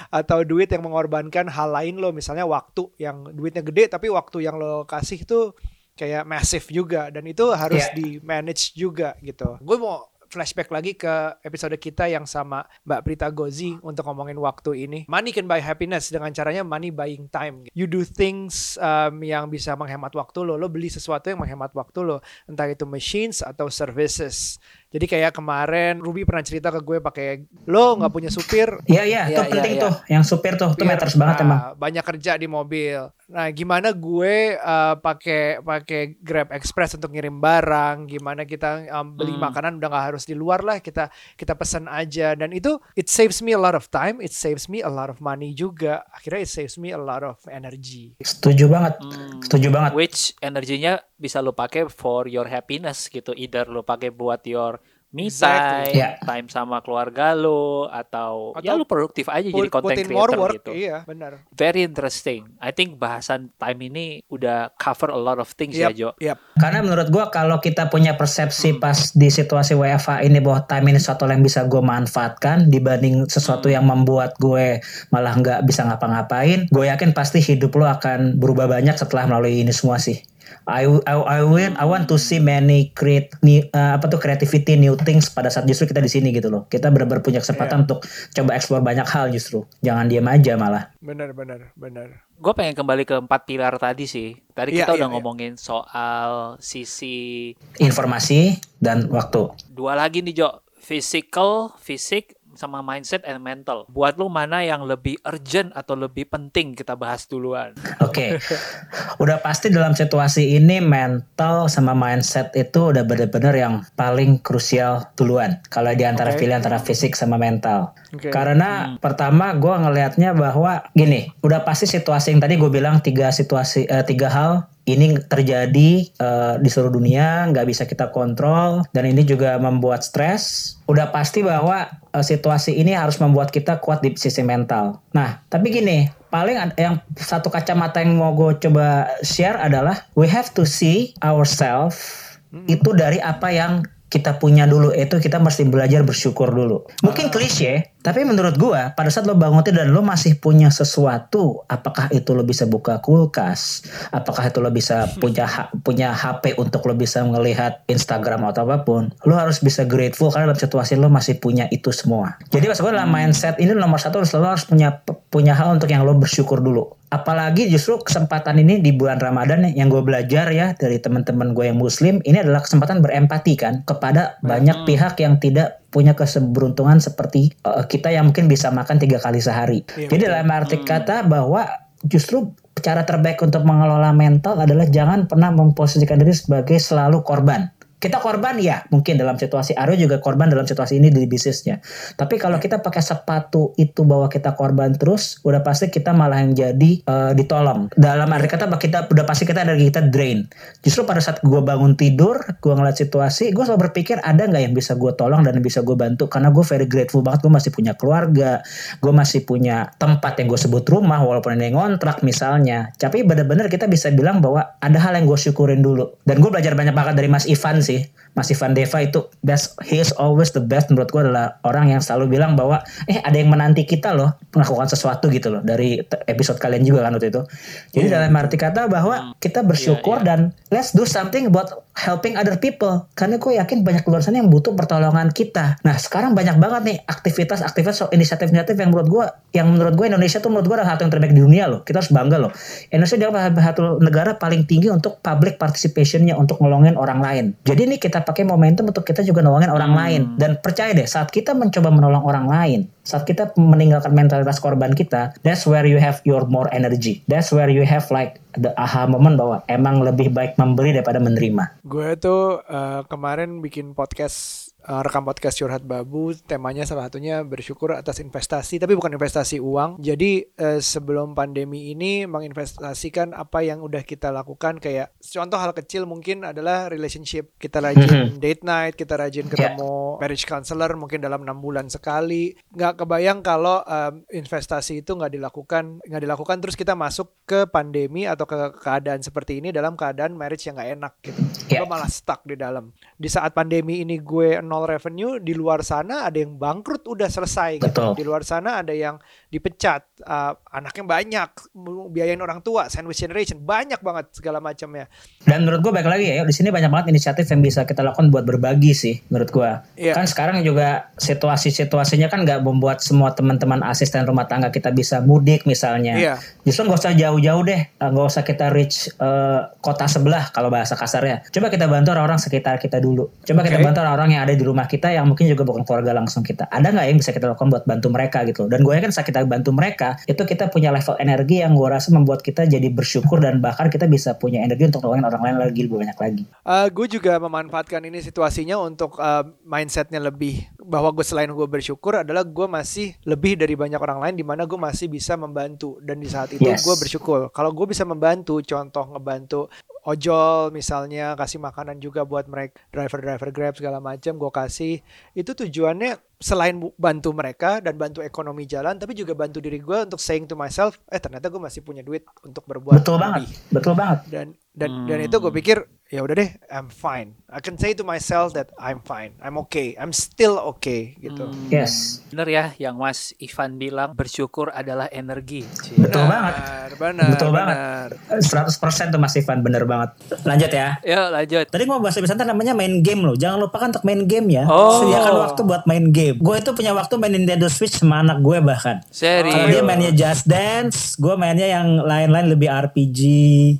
Atau duit yang mengorbankan hal lain lo, misalnya waktu yang duitnya gede tapi waktu yang lo kasih tuh kayak massive juga dan itu harus Ya. di manage juga gitu. Gue mau flashback lagi ke episode kita yang sama Mbak Prita Gozi untuk ngomongin waktu ini. Money can buy happiness dengan caranya money buying time. You do things um, yang bisa menghemat waktu lo. Lo beli sesuatu yang menghemat waktu lo. Entah itu machines atau services. Jadi kayak kemarin Ruby pernah cerita ke gue pakai lo nggak punya supir, Iya iya, Iya, itu iya, penting iya. tuh. Yang supir tuh, itu Supir, matters banget nah, emang. Banyak kerja di mobil. Nah, gimana gue uh, pakai pakai Grab Express untuk ngirim barang, gimana kita um, beli Hmm. makanan udah nggak harus di luar lah, kita kita pesan aja dan itu it saves me a lot of time, it saves me a lot of money juga. Akhirnya it saves me a lot of energy. Setuju banget. Hmm. Setuju banget. which energinya bisa lo pakai for your happiness gitu either lo pakai buat your me Exactly. time Yeah. time sama keluarga lo atau, ya Atau lo produktif aja jadi content in more creator work, gitu iya benar. very interesting I think bahasan time ini udah cover a lot of things ya Jo yep. Karena menurut gua kalau kita punya Hmm. persepsi pas di situasi WFA ini bahwa time ini sesuatu yang bisa gue manfaatkan dibanding Hmm. sesuatu yang membuat gue malah nggak bisa ngapa-ngapain, gue yakin pasti hidup lo akan berubah banyak setelah melalui ini semua sih. I, I, I, will, I want to see many create new, uh, apa tuh creativity new things pada saat justru kita di sini gitu loh. Kita benar-benar punya kesempatan untuk coba explore banyak hal justru. Jangan diam aja malah. Benar benar benar. gue pengen kembali ke empat pilar tadi sih tadi Iya, kita iya, udah iya. ngomongin soal sisi Informasi dan waktu. dua lagi nih Jo physical fisik sama mindset and mental buat lu mana yang lebih urgent atau lebih penting kita bahas duluan Oke, udah pasti dalam situasi ini mental sama mindset itu udah bener-bener yang paling krusial duluan. Kalau di antara Oke. pilih antara fisik sama mental. Oke. Karena pertama gue ngelihatnya bahwa gini, udah pasti situasi yang tadi gue bilang tiga situasi, eh, tiga hal ini terjadi eh, di seluruh dunia, nggak bisa kita kontrol, dan ini juga membuat stres. Udah pasti bahwa eh, situasi ini harus membuat kita kuat di sisi mental. Nah, tapi gini, paling yang satu kacamata yang mau gue coba share adalah we have to see ourselves itu dari apa yang kita punya dulu itu kita mesti belajar bersyukur dulu. Mungkin klise, tapi menurut gua pada saat lo bangun tidur dan lo masih punya sesuatu, apakah itu lo bisa buka kulkas, apakah itu lo bisa punya punya HP untuk lo bisa melihat Instagram atau apa pun, lo harus bisa grateful karena dalam situasi lo masih punya itu semua. Jadi maksud gua dalam mindset ini nomor satu lo harus punya punya hal untuk yang lo bersyukur dulu. Apalagi justru kesempatan ini di bulan Ramadan yang gue belajar ya dari teman-teman gue yang Muslim, ini adalah kesempatan berempati kan kepada banyak pihak yang tidak punya keseberuntungan seperti uh, kita yang mungkin bisa makan tiga kali sehari. Jadi dalam arti kata bahwa justru cara terbaik untuk mengelola mental adalah jangan pernah memposisikan diri sebagai selalu korban. Kita korban ya, mungkin dalam situasi Aryo juga korban dalam situasi ini di bisnisnya. Tapi kalau kita pakai sepatu itu bahwa kita korban terus, udah pasti kita malah yang jadi eh, ditolong. Dalam arti kata kita udah pasti kita energi kita drain. Justru pada saat gue bangun tidur, gue ngeliat situasi, gue selalu berpikir ada nggak yang bisa gue tolong dan yang bisa gue bantu. Karena gue very grateful banget, gue masih punya keluarga, gue masih punya tempat yang gue sebut rumah, walaupun ada yang ngontrak misalnya. Tapi bener-bener kita bisa bilang bahwa ada hal yang gue syukurin dulu. Dan gue belajar banyak banget dari Mas Ivan sih. Mas Ivan Deva itu best, he is always the best menurut gue adalah orang yang selalu bilang bahwa eh ada yang menanti kita loh melakukan sesuatu gitu loh dari episode kalian juga kan waktu itu. Jadi dalam arti kata bahwa kita bersyukur dan let's do something about helping other people karena gue yakin banyak luar sana yang butuh pertolongan kita. Nah sekarang banyak banget nih aktivitas-aktivitas inisiatif-inisiatif yang menurut gue yang menurut gue Indonesia tuh menurut gue adalah satu yang terbaik di dunia loh. Kita harus bangga loh. Indonesia adalah satu negara paling tinggi untuk public participationnya untuk nolongin orang lain. Jadi ini kita pakai momentum untuk kita juga nolongin orang lain dan percaya deh saat kita mencoba menolong orang lain, saat kita meninggalkan mentalitas korban kita, that's where you have your more energy. That's where you have like the aha moment bahwa emang lebih baik memberi daripada menerima. Gue tuh eh, kemarin bikin podcast eh, rekam podcast curhat babu temanya salah satunya bersyukur atas investasi tapi bukan investasi uang. Jadi eh, sebelum pandemi ini menginvestasikan apa yang udah kita lakukan kayak contoh hal kecil mungkin adalah relationship. Kita rajin date night kita rajin ketemu marriage counselor mungkin dalam enam bulan sekali. Nggak kebayang kalau em, investasi itu nggak dilakukan nggak dilakukan terus kita masuk ke pandemi atau ke keadaan seperti ini dalam keadaan marriage yang nggak enak gitu. Lo malah stuck di dalam. Di saat pandemi ini gue nol revenue, di luar sana ada yang bangkrut udah selesai gitu. Betul. Di luar sana ada yang dipecat, uh, anaknya banyak, biayain orang tua, sandwich generation, banyak banget segala macamnya. Dan menurut gue baik lagi ya, di sini banyak banget inisiatif yang bisa kita lakukan buat berbagi sih, menurut gue. Iya. Kan sekarang juga situasi-situasinya kan nggak membuat semua teman-teman asisten rumah tangga kita bisa mudik misalnya. Iya. Justru nggak usah jauh-jauh deh, Eh, nggak usah kita reach eh, kota sebelah kalau bahasa kasarnya. Coba kita bantu orang-orang sekitar kita dulu. Coba kita Oke. bantu orang-orang yang ada di rumah kita yang mungkin juga bukan keluarga langsung kita. Ada nggak yang bisa kita lakukan buat bantu mereka gitu? Dan gue yakin saat kita bantu mereka, itu kita punya level energi yang gue rasa membuat kita jadi bersyukur dan bahkan kita bisa punya energi untuk nolongin orang lain lagi lebih banyak lagi. Uh, gue juga memanfaatkan ini situasinya untuk uh, mindsetnya lebih bahwa gue selain gue bersyukur adalah gue masih lebih dari banyak orang lain di mana gue masih bisa membantu. Dan di saat itu Yes. gue bersyukur. Kalau gue bisa membantu contoh ngebantu ojol misalnya kasih makanan juga buat mereka driver-driver grab segala macam gue kasih. Itu tujuannya selain bu- bantu mereka dan bantu ekonomi jalan tapi juga bantu diri gue untuk saying to myself eh ternyata gue masih punya duit untuk berbuat betul lebih. banget, betul banget. dan dan dan itu gue pikir ya udah deh I'm fine I can say to myself that I'm fine I'm okay I'm still okay gitu Yes, Bener ya yang Mas Ivan bilang bersyukur adalah energi. Betul banget. benar benar Betul banget. benar. 100% tuh Mas Ivan bener banget. Lanjut ya. Yuk lanjut. Tadi mau bahas lebih santai namanya main game loh. Jangan lupakan untuk main game ya. Oh. Sediakan waktu buat main game. Gue itu punya waktu main Nintendo Switch sama anak gue bahkan. Serius. Kalau dia mainnya Just Dance, gue mainnya yang lain-lain lebih RPG,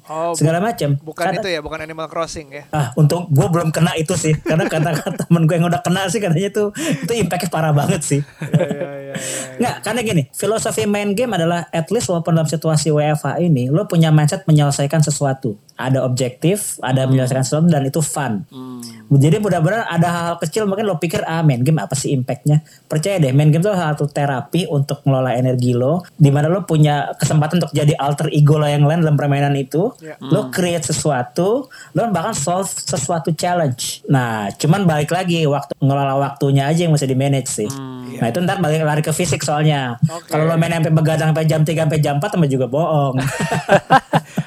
Oh, segala macam. bukan Karena- itu ya bukan Animal Crossing ya Ah, untung gue belum kena itu sih. Karena kata-kata temen gue yang udah kena sih katanya tuh itu impactnya parah banget sih. ya, ya, ya, ya. Nggak, karena gini, filosofi main game adalah at least walaupun dalam situasi WFH ini, lo punya mindset menyelesaikan sesuatu. Ada objektif, ada menyelesaikan sesuatu dan itu fun. Jadi mudah-mudahan ada hal-hal kecil mungkin lo pikir ah main game apa sih impactnya? Percaya deh, main game itu satu terapi untuk ngelola energi lo, di mana lo punya kesempatan untuk jadi alter ego lo yang lain dalam permainan itu. Ya. Lo create sesuatu, lo bahkan solve sesuatu challenge. Nah, cuman balik lagi waktu ngelola waktunya aja yang mesti di manage sih. Nah itu ntar balik lari ke fisik soalnya. Oke. Kalau lo main sampai begadang sampai jam 3 sampai jam 4 sama juga bohong.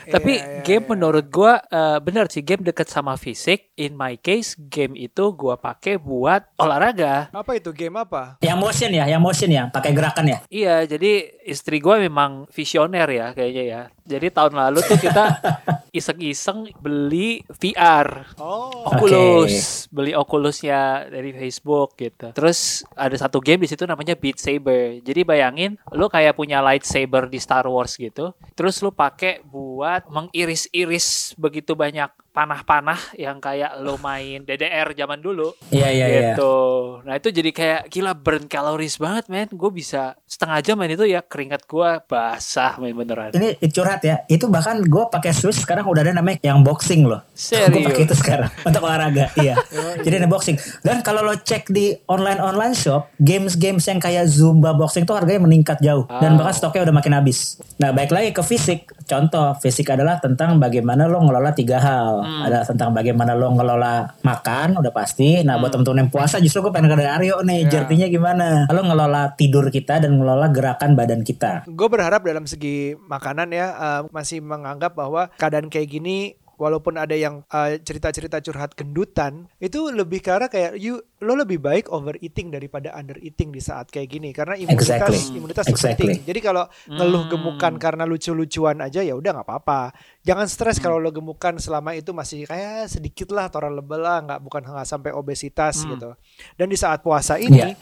Tapi Iya, iya, game iya. menurut gua eh, bener sih game deket sama fisik. In my case game itu gua pakai buat olahraga. Apa itu game apa? Yang motion ya, yang motion ya, pakai gerakan ya. Iya, jadi istri gua memang visioner ya kayaknya ya. Jadi tahun lalu tuh kita iseng-iseng beli VR. Oh. Oculus, beli Oculusnya dari Facebook gitu. Terus ada satu game di situ namanya Beat Saber. Jadi bayangin lu kayak punya lightsaber di Star Wars gitu. Terus lu pakai buat mengiris-iris begitu banyak panah-panah yang kayak lu main DDR zaman dulu Iya iya iya. gitu. Nah itu jadi kayak gila burn calories banget men. Gue bisa setengah jam main itu ya keringat gue basah main beneran. Ini curhat ya. Itu bahkan gue pakai Switch sekarang udah ada namanya yang boxing loh. Serius? Gue pakai itu sekarang untuk olahraga. iya. Jadi ada boxing. Dan kalau lo cek di online online shop, games-games yang kayak Zumba boxing tuh harganya meningkat jauh. Dan bahkan stoknya udah makin habis. Nah baik lagi ke fisik. Contoh fisik adalah tentang bagaimana lo ngelola tiga hal. Ada tentang bagaimana lo ngelola makan udah pasti. Nah buat temen-temen yang puasa justru gue pengen ke Aryo nih. Jertinya gimana? Lo ngelola tidur kita dan ngelola gerakan badan kita. Gue berharap dalam segi makanan ya eh, masih menganggap bahwa keadaan kayak gini walaupun ada yang eh, cerita-cerita curhat gendutan itu lebih karena kayak you lo lebih baik overeating daripada undereating di saat kayak gini karena imunitas Exactly. imunitas Exactly. penting. Jadi kalau ngeluh gemukan karena lucu-lucuan aja ya udah nggak apa-apa. Jangan stres kalau lo gemukan selama itu masih kayak sedikit lah tolerable lah nggak bukan nggak sampai obesitas gitu. Dan di saat puasa ini Iya.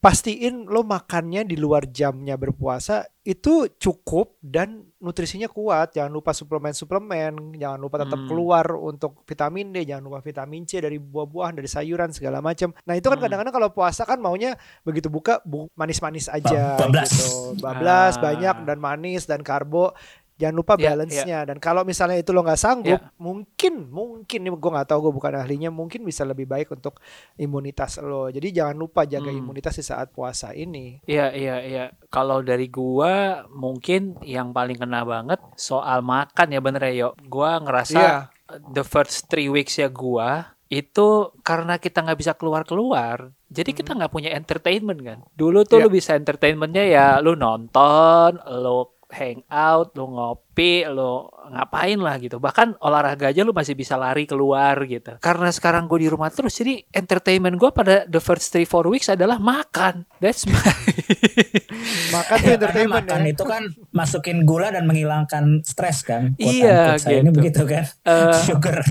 Pastiin lo makannya di luar jamnya berpuasa itu cukup dan nutrisinya kuat. Jangan lupa suplemen-suplemen, jangan lupa tetap Hmm. keluar untuk vitamin D, jangan lupa vitamin C dari buah-buahan, dari sayuran segala macam. Nah, itu kan Hmm. kadang-kadang kalau puasa kan maunya begitu buka bu- manis-manis aja Bablas. gitu. Bablas Ah. banyak dan manis dan karbo. Jangan lupa Iya, balance-nya. Dan kalau misalnya itu lo nggak sanggup, Iya. mungkin mungkin nih gue nggak tahu gue bukan ahlinya, mungkin bisa lebih baik untuk imunitas lo. Jadi jangan lupa jaga Hmm. imunitas di saat puasa ini. Iya iya iya. Kalau dari gua mungkin yang paling kena banget soal makan ya bener ya yo. Gua ngerasa Iya. the first three weeks ya gua itu karena kita nggak bisa keluar keluar. Jadi kita nggak punya entertainment kan. Dulu tuh Iya. lu bisa entertainmentnya ya lu nonton, lu hangout, lu ngopi, lu ngapain lah gitu. Bahkan olahraga aja lu masih bisa lari keluar gitu. Karena sekarang gue di rumah terus, jadi entertainment gue pada the first 3-4 weeks adalah makan. That's my... Makan tuh Karena entertainment makan ya. itu kan masukin gula dan menghilangkan stres kan. Quote Iya. Saya ini gitu. begitu kan. Eh, Sugar.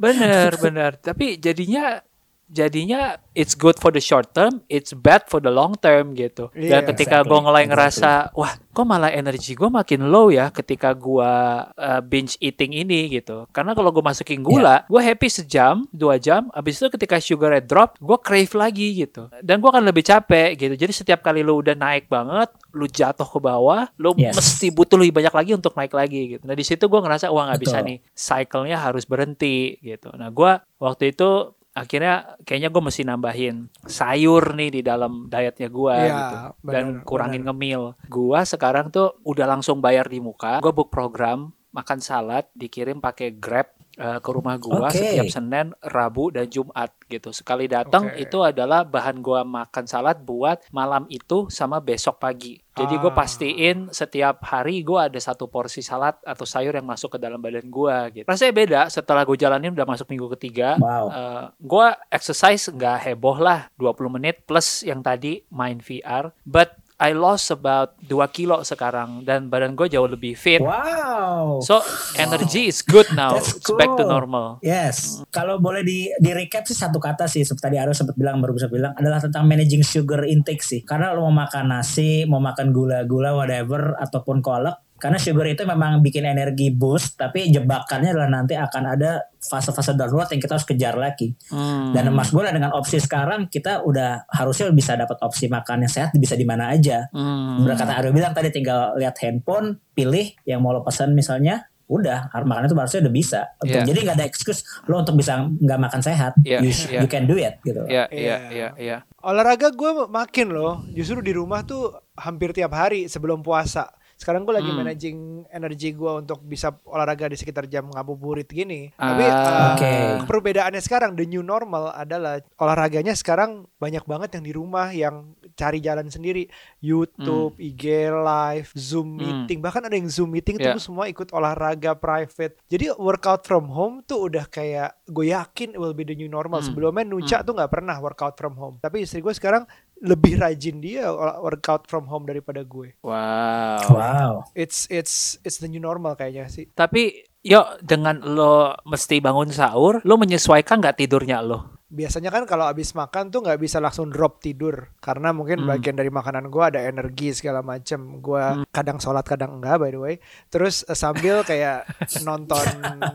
bener bener tapi jadinya jadinya it's good for the short term it's bad for the long term gitu. Dan Iya, ketika exactly, gue mulai exactly. ngerasa wah kok malah energi gue makin low ya ketika gue uh, binge eating ini gitu. Karena kalau gue masukin gula gue happy sejam dua jam abis itu ketika sugar drop gue crave lagi gitu. Dan gue akan lebih capek gitu. Jadi setiap kali lu udah naik banget lu jatuh ke bawah lu Yes. mesti butuh lebih banyak lagi untuk naik lagi gitu. Nah di situ gue ngerasa wah nggak bisa nih cycle-nya harus berhenti gitu. Nah, gua waktu itu akhirnya kayaknya gue mesti nambahin sayur nih di dalam dietnya gua Iya, gitu dan benar, kurangin ngemil. Gua sekarang tuh udah langsung bayar di muka. Gua book program makan salad dikirim pakai Grab eh, ke rumah gua Oke. setiap Senin, Rabu dan Jumat gitu. Sekali datang Oke. itu adalah bahan gua makan salad buat malam itu sama besok pagi. Jadi gue Ah. pastiin setiap hari gue ada satu porsi salad atau sayur yang masuk ke dalam badan gue gitu. Rasanya beda setelah gue jalanin udah masuk minggu ketiga. Wow. gue exercise nggak heboh lah 20 menit plus yang tadi main VR. But I lost about 2 kilo sekarang dan badan gue jauh lebih fit. Wow. So energy is good now. That's It's back to cool. normal. Yes, kalau boleh di di recap sih satu kata sih seperti tadi Aro sempat bilang baru bisa bilang adalah tentang managing sugar intake sih. Karena lo mau makan nasi, mau makan gula-gula whatever ataupun kolak, karena sugar itu memang bikin energi boost, tapi jebakannya adalah nanti akan ada fase-fase darurat yang kita harus kejar lagi. Hmm. Dan mas gue dengan opsi sekarang kita udah harusnya bisa dapat opsi makan yang sehat bisa di mana aja. Hmm. Bener kata Aryo bilang tadi tinggal lihat handphone, pilih yang mau lo pesan misalnya, udah makanan itu harusnya udah bisa. Untuk, Iya. Jadi nggak ada excuse lo untuk bisa nggak makan sehat. Iya, you, iya. you can do it gitu. Ya, ya, Iya. ya, ya. Olahraga gue makin loh. Justru di rumah tuh hampir tiap hari sebelum puasa. Sekarang gue lagi Hmm. managing energi gue untuk bisa olahraga di sekitar jam ngabuburit gini. Ah, Tapi uh, perbedaannya sekarang the new normal adalah olahraganya sekarang banyak banget yang di rumah yang cari jalan sendiri. YouTube, IG live, Zoom Hmm. meeting, bahkan ada yang Zoom meeting Yeah. tuh semua ikut olahraga private. Jadi workout from home tuh udah kayak gue yakin it will be the new normal. Hmm. Sebelumnya Nucha tuh nggak pernah workout from home. Tapi istri gue sekarang lebih rajin dia workout from home daripada gue. Wow. Wow. It's it's it's the new normal kayaknya sih. Tapi yo dengan lo mesti bangun sahur, lo menyesuaikan nggak tidurnya lo? biasanya kan kalau abis makan tuh nggak bisa langsung drop tidur karena mungkin Hmm. bagian dari makanan gua ada energi segala macem gua kadang sholat kadang enggak by the way terus eh, sambil kayak nonton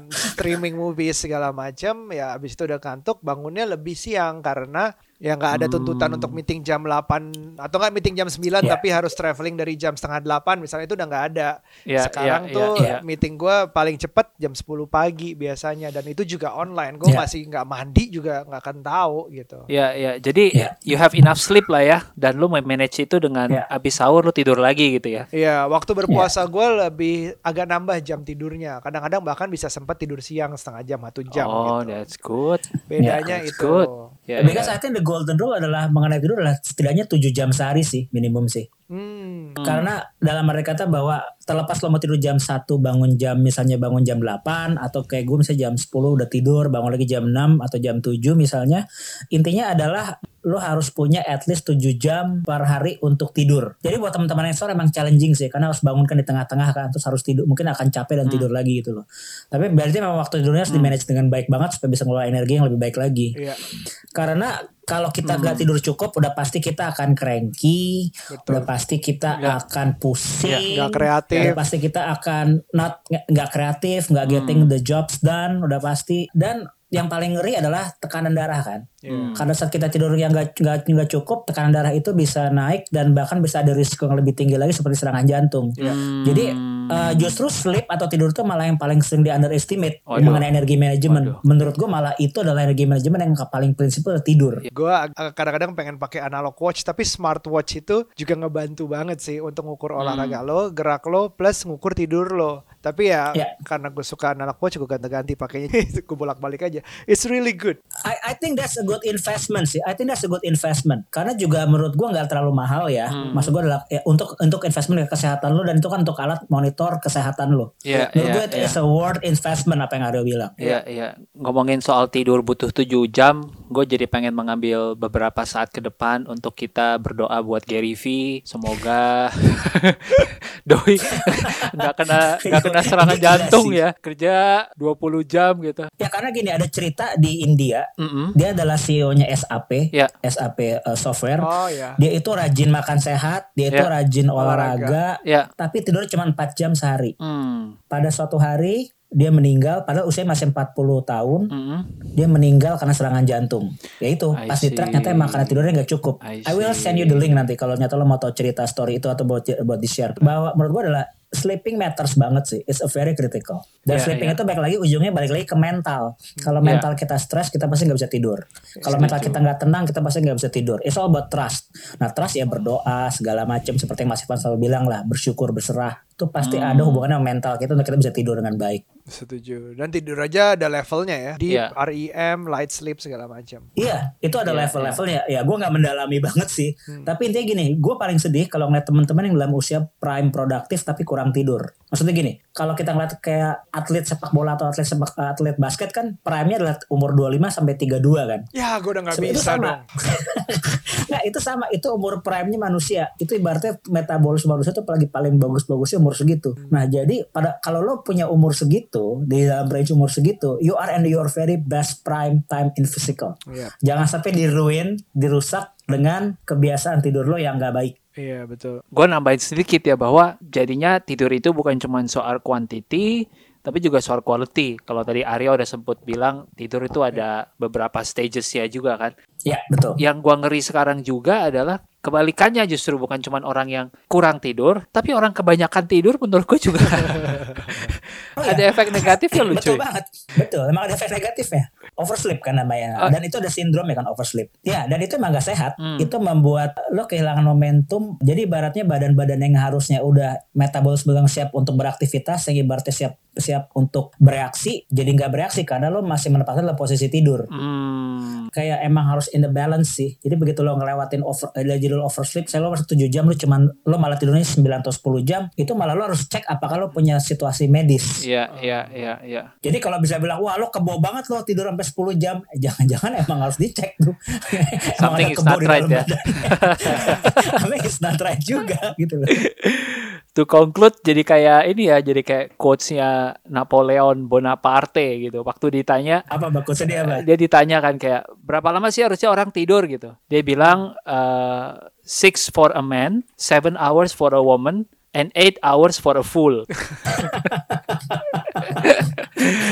streaming movies segala macem ya abis itu udah kantuk bangunnya lebih siang karena ya nggak ada tuntutan Hmm. untuk meeting jam 8 atau nggak meeting jam 9 Ya. tapi harus traveling dari jam setengah 8 misalnya itu udah nggak ada Ya, sekarang ya, tuh ya, ya. meeting gua paling cepet jam 10 pagi biasanya dan itu juga online gue Ya. masih nggak mandi juga nggak akan tahu gitu Ya, ya. Jadi Ya. you have enough sleep lah ya, dan lo manage itu dengan Ya. abis sahur lo tidur lagi gitu ya. Iya, waktu berpuasa gue lebih agak nambah jam tidurnya. Kadang-kadang bahkan bisa sempat tidur siang setengah jam atau jam oh, gitu. that's good. Bedanya that's itu. good. Ya, Because ya. I think the golden rule adalah mengenai tidur adalah setidaknya 7 jam sehari sih minimum sih. Hmm. Karena dalam mereka kata bahwa terlepas lo mau tidur jam 1 bangun jam misalnya bangun jam 8 atau kayak gue misalnya jam 10 udah tidur bangun lagi jam 6 atau jam 7 misalnya intinya adalah lo harus punya at least 7 jam per hari untuk tidur. Jadi buat teman-teman yang sore emang challenging sih karena harus bangunkan di tengah-tengah kan terus harus tidur mungkin akan capek dan tidur lagi gitu loh. Tapi berarti memang waktu tidurnya harus di manage dengan baik banget supaya bisa ngelola energi yang lebih baik lagi. Iya, Karena kalau kita nggak tidur cukup, udah pasti kita akan cranky, Betul. udah pasti kita Ya. akan pusing, nggak kreatif. udah pasti kita akan not nggak- nggak kreatif, nggak getting the jobs done, udah pasti. Dan yang paling ngeri adalah tekanan darah kan. Iya. Karena saat kita tidur yang nggak nggak nggak cukup, tekanan darah itu bisa naik dan bahkan bisa ada risiko yang lebih tinggi lagi seperti serangan jantung. Iya. Jadi uh, justru sleep atau tidur itu malah yang paling sering di underestimate Waduh. mengenai energi manajemen. Waduh. Menurut gue malah itu adalah energi manajemen yang paling prinsipal tidur. Gue kadang-kadang pengen pakai analog watch, tapi smartwatch itu juga ngebantu banget sih untuk ngukur Hmm. olahraga lo, gerak lo, plus ngukur tidur lo. Tapi ya, Ya. karena gue suka analog watch, gue ganti-ganti pakainya, gue bolak-balik aja. It's really good. I, I think that's a good investment sih. I think that's a good investment. Karena juga menurut gua nggak terlalu mahal ya. Hmm. Maksud gua adalah ya, untuk untuk investment ke kesehatan lo dan itu kan untuk alat monitor kesehatan lo. Iya, menurut iya, gua itu iya. is a worth investment apa yang Aryo bilang. Iya, iya. Ngomongin soal tidur butuh 7 jam, gue jadi pengen mengambil beberapa saat ke depan untuk kita berdoa buat Gary V. Semoga doi nggak kena nggak kena serangan Gila jantung ya. Kerja 20 jam gitu. Ya karena gini ada cerita di India. Mm-mm. Dia adalah CEO-nya SAP, Ya. SAP uh, software. Oh ya. Dia itu rajin makan sehat, dia itu Ya. rajin olahraga, Ya. tapi tidur cuma 4 jam sehari. Hmm. Pada suatu hari dia meninggal padahal usia masih 40 tahun. Mm-mm. dia meninggal karena serangan jantung. Ya itu I pas di track nyata makanan tidurnya nggak cukup. I I, will send you the link nanti kalau nyata lo mau tahu cerita story itu atau buat buat di share. Bahwa menurut gua adalah sleeping matters banget sih. It's a very critical. Dan Yeah, sleeping yeah. itu balik lagi ujungnya balik lagi ke mental. Kalau Yeah. mental kita stres kita pasti nggak bisa tidur. Kalau mental kita nggak tenang kita pasti nggak bisa tidur. It's all about trust. Nah trust ya berdoa segala macam seperti yang Mas Ivan selalu bilang lah bersyukur berserah itu pasti Hmm. ada hubungannya sama mental kita untuk kita bisa tidur dengan baik. Setuju. Dan tidur aja ada levelnya ya. Deep, Iya. REM, light sleep segala macam. Iya, itu ada Iya, level-levelnya. Ya, gue nggak mendalami banget sih. Tapi intinya gini, gue paling sedih kalau ngeliat teman-teman yang dalam usia prime produktif tapi kurang tidur. Maksudnya gini, kalau kita ngeliat kayak atlet sepak bola atau atlet sepak atlet basket kan prime-nya adalah umur 25 sampai 32 kan. Ya, gue udah nggak Sebenarnya itu bisa sama. dong. Nah itu sama, itu umur prime-nya manusia. Itu ibaratnya metabolisme manusia itu lagi paling bagus-bagusnya umur segitu. Nah jadi pada kalau lo punya umur segitu di dalam range umur segitu, you are in your very best prime time in physical. Iya. Jangan sampai diruin, dirusak dengan kebiasaan tidur lo yang nggak baik. Iya, betul. Gue nambahin sedikit ya bahwa jadinya tidur itu bukan cuma soal quantity, tapi juga soal quality. Kalau tadi Arya udah sempat bilang tidur itu ada beberapa stages ya juga kan. Ya betul. Yang gua ngeri sekarang juga adalah kebalikannya justru bukan cuma orang yang kurang tidur, tapi orang kebanyakan tidur menurut gue juga Oh, ada ya. efek negatif ya lucu. Betul banget. Betul. Emang ada efek negatifnya. oversleep kan namanya. Oh. Dan itu ada sindrom ya kan oversleep. Ya, dan itu emang gak sehat. Hmm. Itu membuat lo kehilangan momentum. Jadi ibaratnya badan-badan yang harusnya udah metabolisme yang siap untuk beraktivitas, yang ibaratnya siap siap untuk bereaksi, jadi nggak bereaksi karena lo masih menempatkan dalam posisi tidur. Hmm. Kayak emang harus in the balance sih. Jadi begitu lo ngelewatin over, eh, judul oversleep, saya lo masih 7 jam, lo cuman lo malah tidurnya 9 atau 10 jam, itu malah lo harus cek apakah lo punya situasi medis. Iya, iya, iya, iya. Jadi kalau bisa bilang, wah lo kebo banget lo tidur sampai 10 jam, eh, jangan-jangan emang harus dicek tuh. Something is not right ya. badan. Something is not right juga gitu loh. To conclude jadi kayak ini ya, jadi kayak quotes-nya Napoleon Bonaparte gitu. Waktu ditanya Apa dia apa? dia ditanya kan kayak berapa lama sih harusnya orang tidur gitu. Dia bilang eh, six for a man, seven hours for a woman, and eight hours for a fool.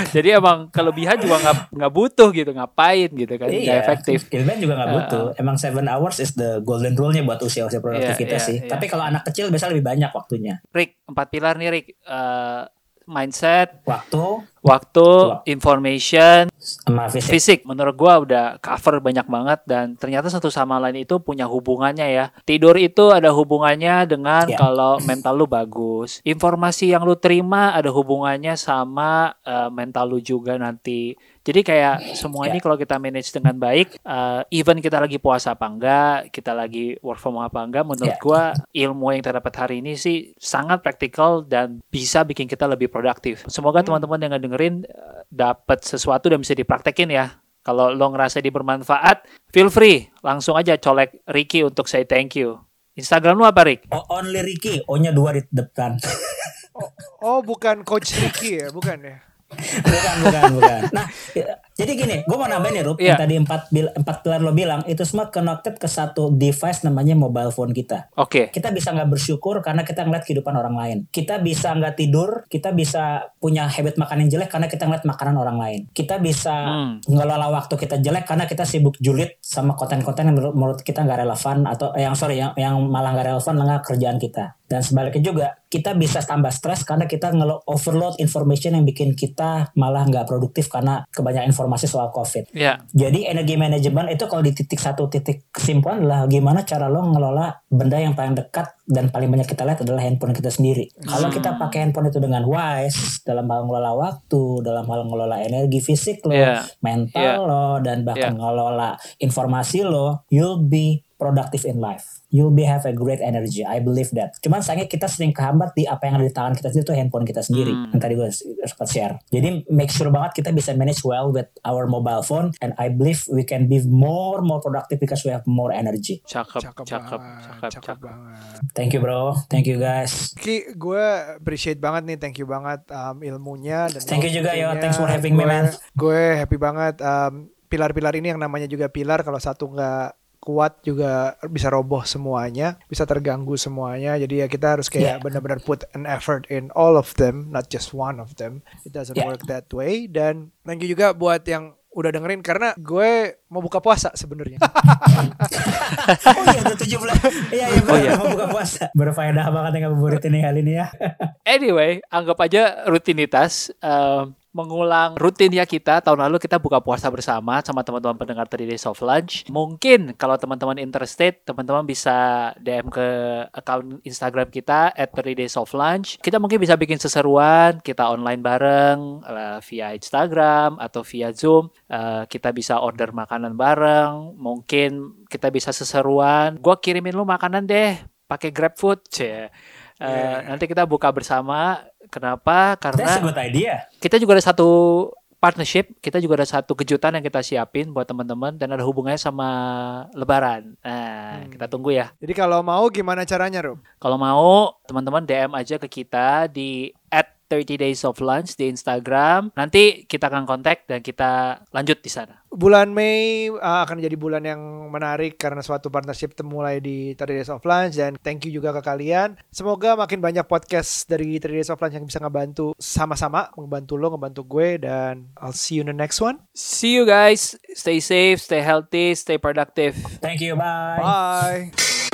Jadi emang kelebihan juga nggak nggak butuh gitu, ngapain gitu kan, nggak efektif. Ilmiah juga nggak Uh, butuh. Emang 7 hours is the golden rule-nya buat usia-usia produktivitas Iya, sih. iya, Tapi kalau anak kecil biasanya lebih banyak waktunya. Rick, empat pilar nih Rick. Eh, mindset, Waktu waktu, information, sama fisik. fisik menurut gua udah cover banyak banget dan ternyata satu sama lain itu punya hubungannya ya. Tidur itu ada hubungannya dengan Ya. kalau mental lu bagus. Informasi yang lu terima ada hubungannya sama eh, mental lu juga nanti. Jadi kayak semua Ya. ini kalau kita manage dengan baik, eh, even kita lagi puasa apa enggak, kita lagi work from home apa enggak, menurut Ya. gua ilmu yang kita dapat hari ini sih sangat praktikal dan bisa bikin kita lebih produktif. Semoga teman-teman yang dengerin eh, dapat sesuatu dan bisa dipraktekin ya. Kalau lo ngerasa ini bermanfaat, feel free langsung aja colek Ricky untuk say thank you. Instagram lu apa Rick? O- only Ricky, O-nya dua di depan. Oh, bukan coach Ricky ya, bukan ya? Bukan, bukan, bukan. Nah, ya, jadi gini, gue mau nambahin nih, Rup. Iya. Yang tadi empat, bil- empat pilar lo bilang, itu semua connected ke satu device namanya mobile phone kita. Oke. Kita bisa nggak bersyukur karena kita ngeliat kehidupan orang lain. Kita bisa nggak tidur, kita bisa punya habit makan yang jelek karena kita ngeliat makanan orang lain. Kita bisa Hmm. ngelola waktu kita jelek karena kita sibuk julid sama konten-konten yang menurut, menurut kita nggak relevan atau eh, yang sorry yang yang malah nggak relevan dengan kerjaan kita. Dan sebaliknya juga kita bisa tambah stres karena kita ngelo overload information yang bikin kita malah nggak produktif karena kebanyakan informasi soal COVID. Ya. Jadi energi manajemen itu kalau di titik satu titik kesimpulan adalah gimana cara lo ngelola benda yang paling dekat dan paling banyak kita lihat adalah handphone kita sendiri. Kalau kita pakai handphone itu dengan wise dalam hal ngelola waktu, dalam hal ngelola energi fisik lo, Iya. mental Iya. lo, dan bahkan Iya. ngelola informasi lo, you'll be productive in life. You'll be have a great energy. I believe that. Cuman sayangnya kita sering kehambat di apa yang ada di tangan kita sendiri itu handphone kita sendiri. Hmm. Yang tadi gue sempat share. Jadi make sure banget kita bisa manage well with our mobile phone and I believe we can be more more productive because we have more energy. Cakep, Cakep, cakep, banget, cakep, cakep cakep. banget. Thank you bro. Thank you guys. Ki, gue appreciate banget nih, thank you banget um, ilmunya dan Thank you juga, yo. Thanks for having me, Gue- man. Gue happy banget. um, pilar-pilar ini yang namanya juga pilar. Kalau satu nggak kuat juga bisa roboh semuanya, bisa terganggu semuanya. Jadi ya kita harus kayak Yeah. benar-benar put an effort in all of them, not just one of them. It doesn't Yeah. work that way. Dan thank you juga buat yang udah dengerin karena gue mau buka puasa sebenarnya. oh iya udah 17. Iya iya Oh, iya. mau buka puasa. Berfaedah banget yang ngabuburit ini kali ini ya. Anyway, anggap aja rutinitas. em, mengulang rutinnya kita tahun lalu kita buka puasa bersama sama teman-teman pendengar 3 Days of Lunch. Mungkin kalau teman-teman interested, teman-teman bisa DM ke account Instagram kita at 3 Days of Lunch. Kita mungkin bisa bikin seseruan, kita online bareng eh, via Instagram atau via Zoom. Eh, kita bisa order makanan bareng, mungkin kita bisa seseruan. Gua kirimin lu makanan deh pakai GrabFood. Cie. Eh, Yeah. nanti kita buka bersama. Kenapa? That's a Karena good idea. kita juga ada satu partnership, kita juga ada satu kejutan yang kita siapin buat teman-teman dan ada hubungannya sama Lebaran. Nah, Hmm. kita tunggu ya. Jadi kalau mau gimana caranya, Rob? Kalau mau, teman-teman DM aja ke kita di 30 Days of Lunch di Instagram. Nanti kita akan kontak dan kita lanjut di sana. Bulan Mei uh, akan jadi bulan yang menarik karena suatu partnership mulai di 30 Days of Lunch dan thank you juga ke kalian. Semoga makin banyak podcast dari 30 Days of Lunch yang bisa ngebantu sama-sama, ngebantu lo, ngebantu gue dan I'll see you in the next one. See you guys. Stay safe, stay healthy, stay productive. Thank you. Bye. Bye.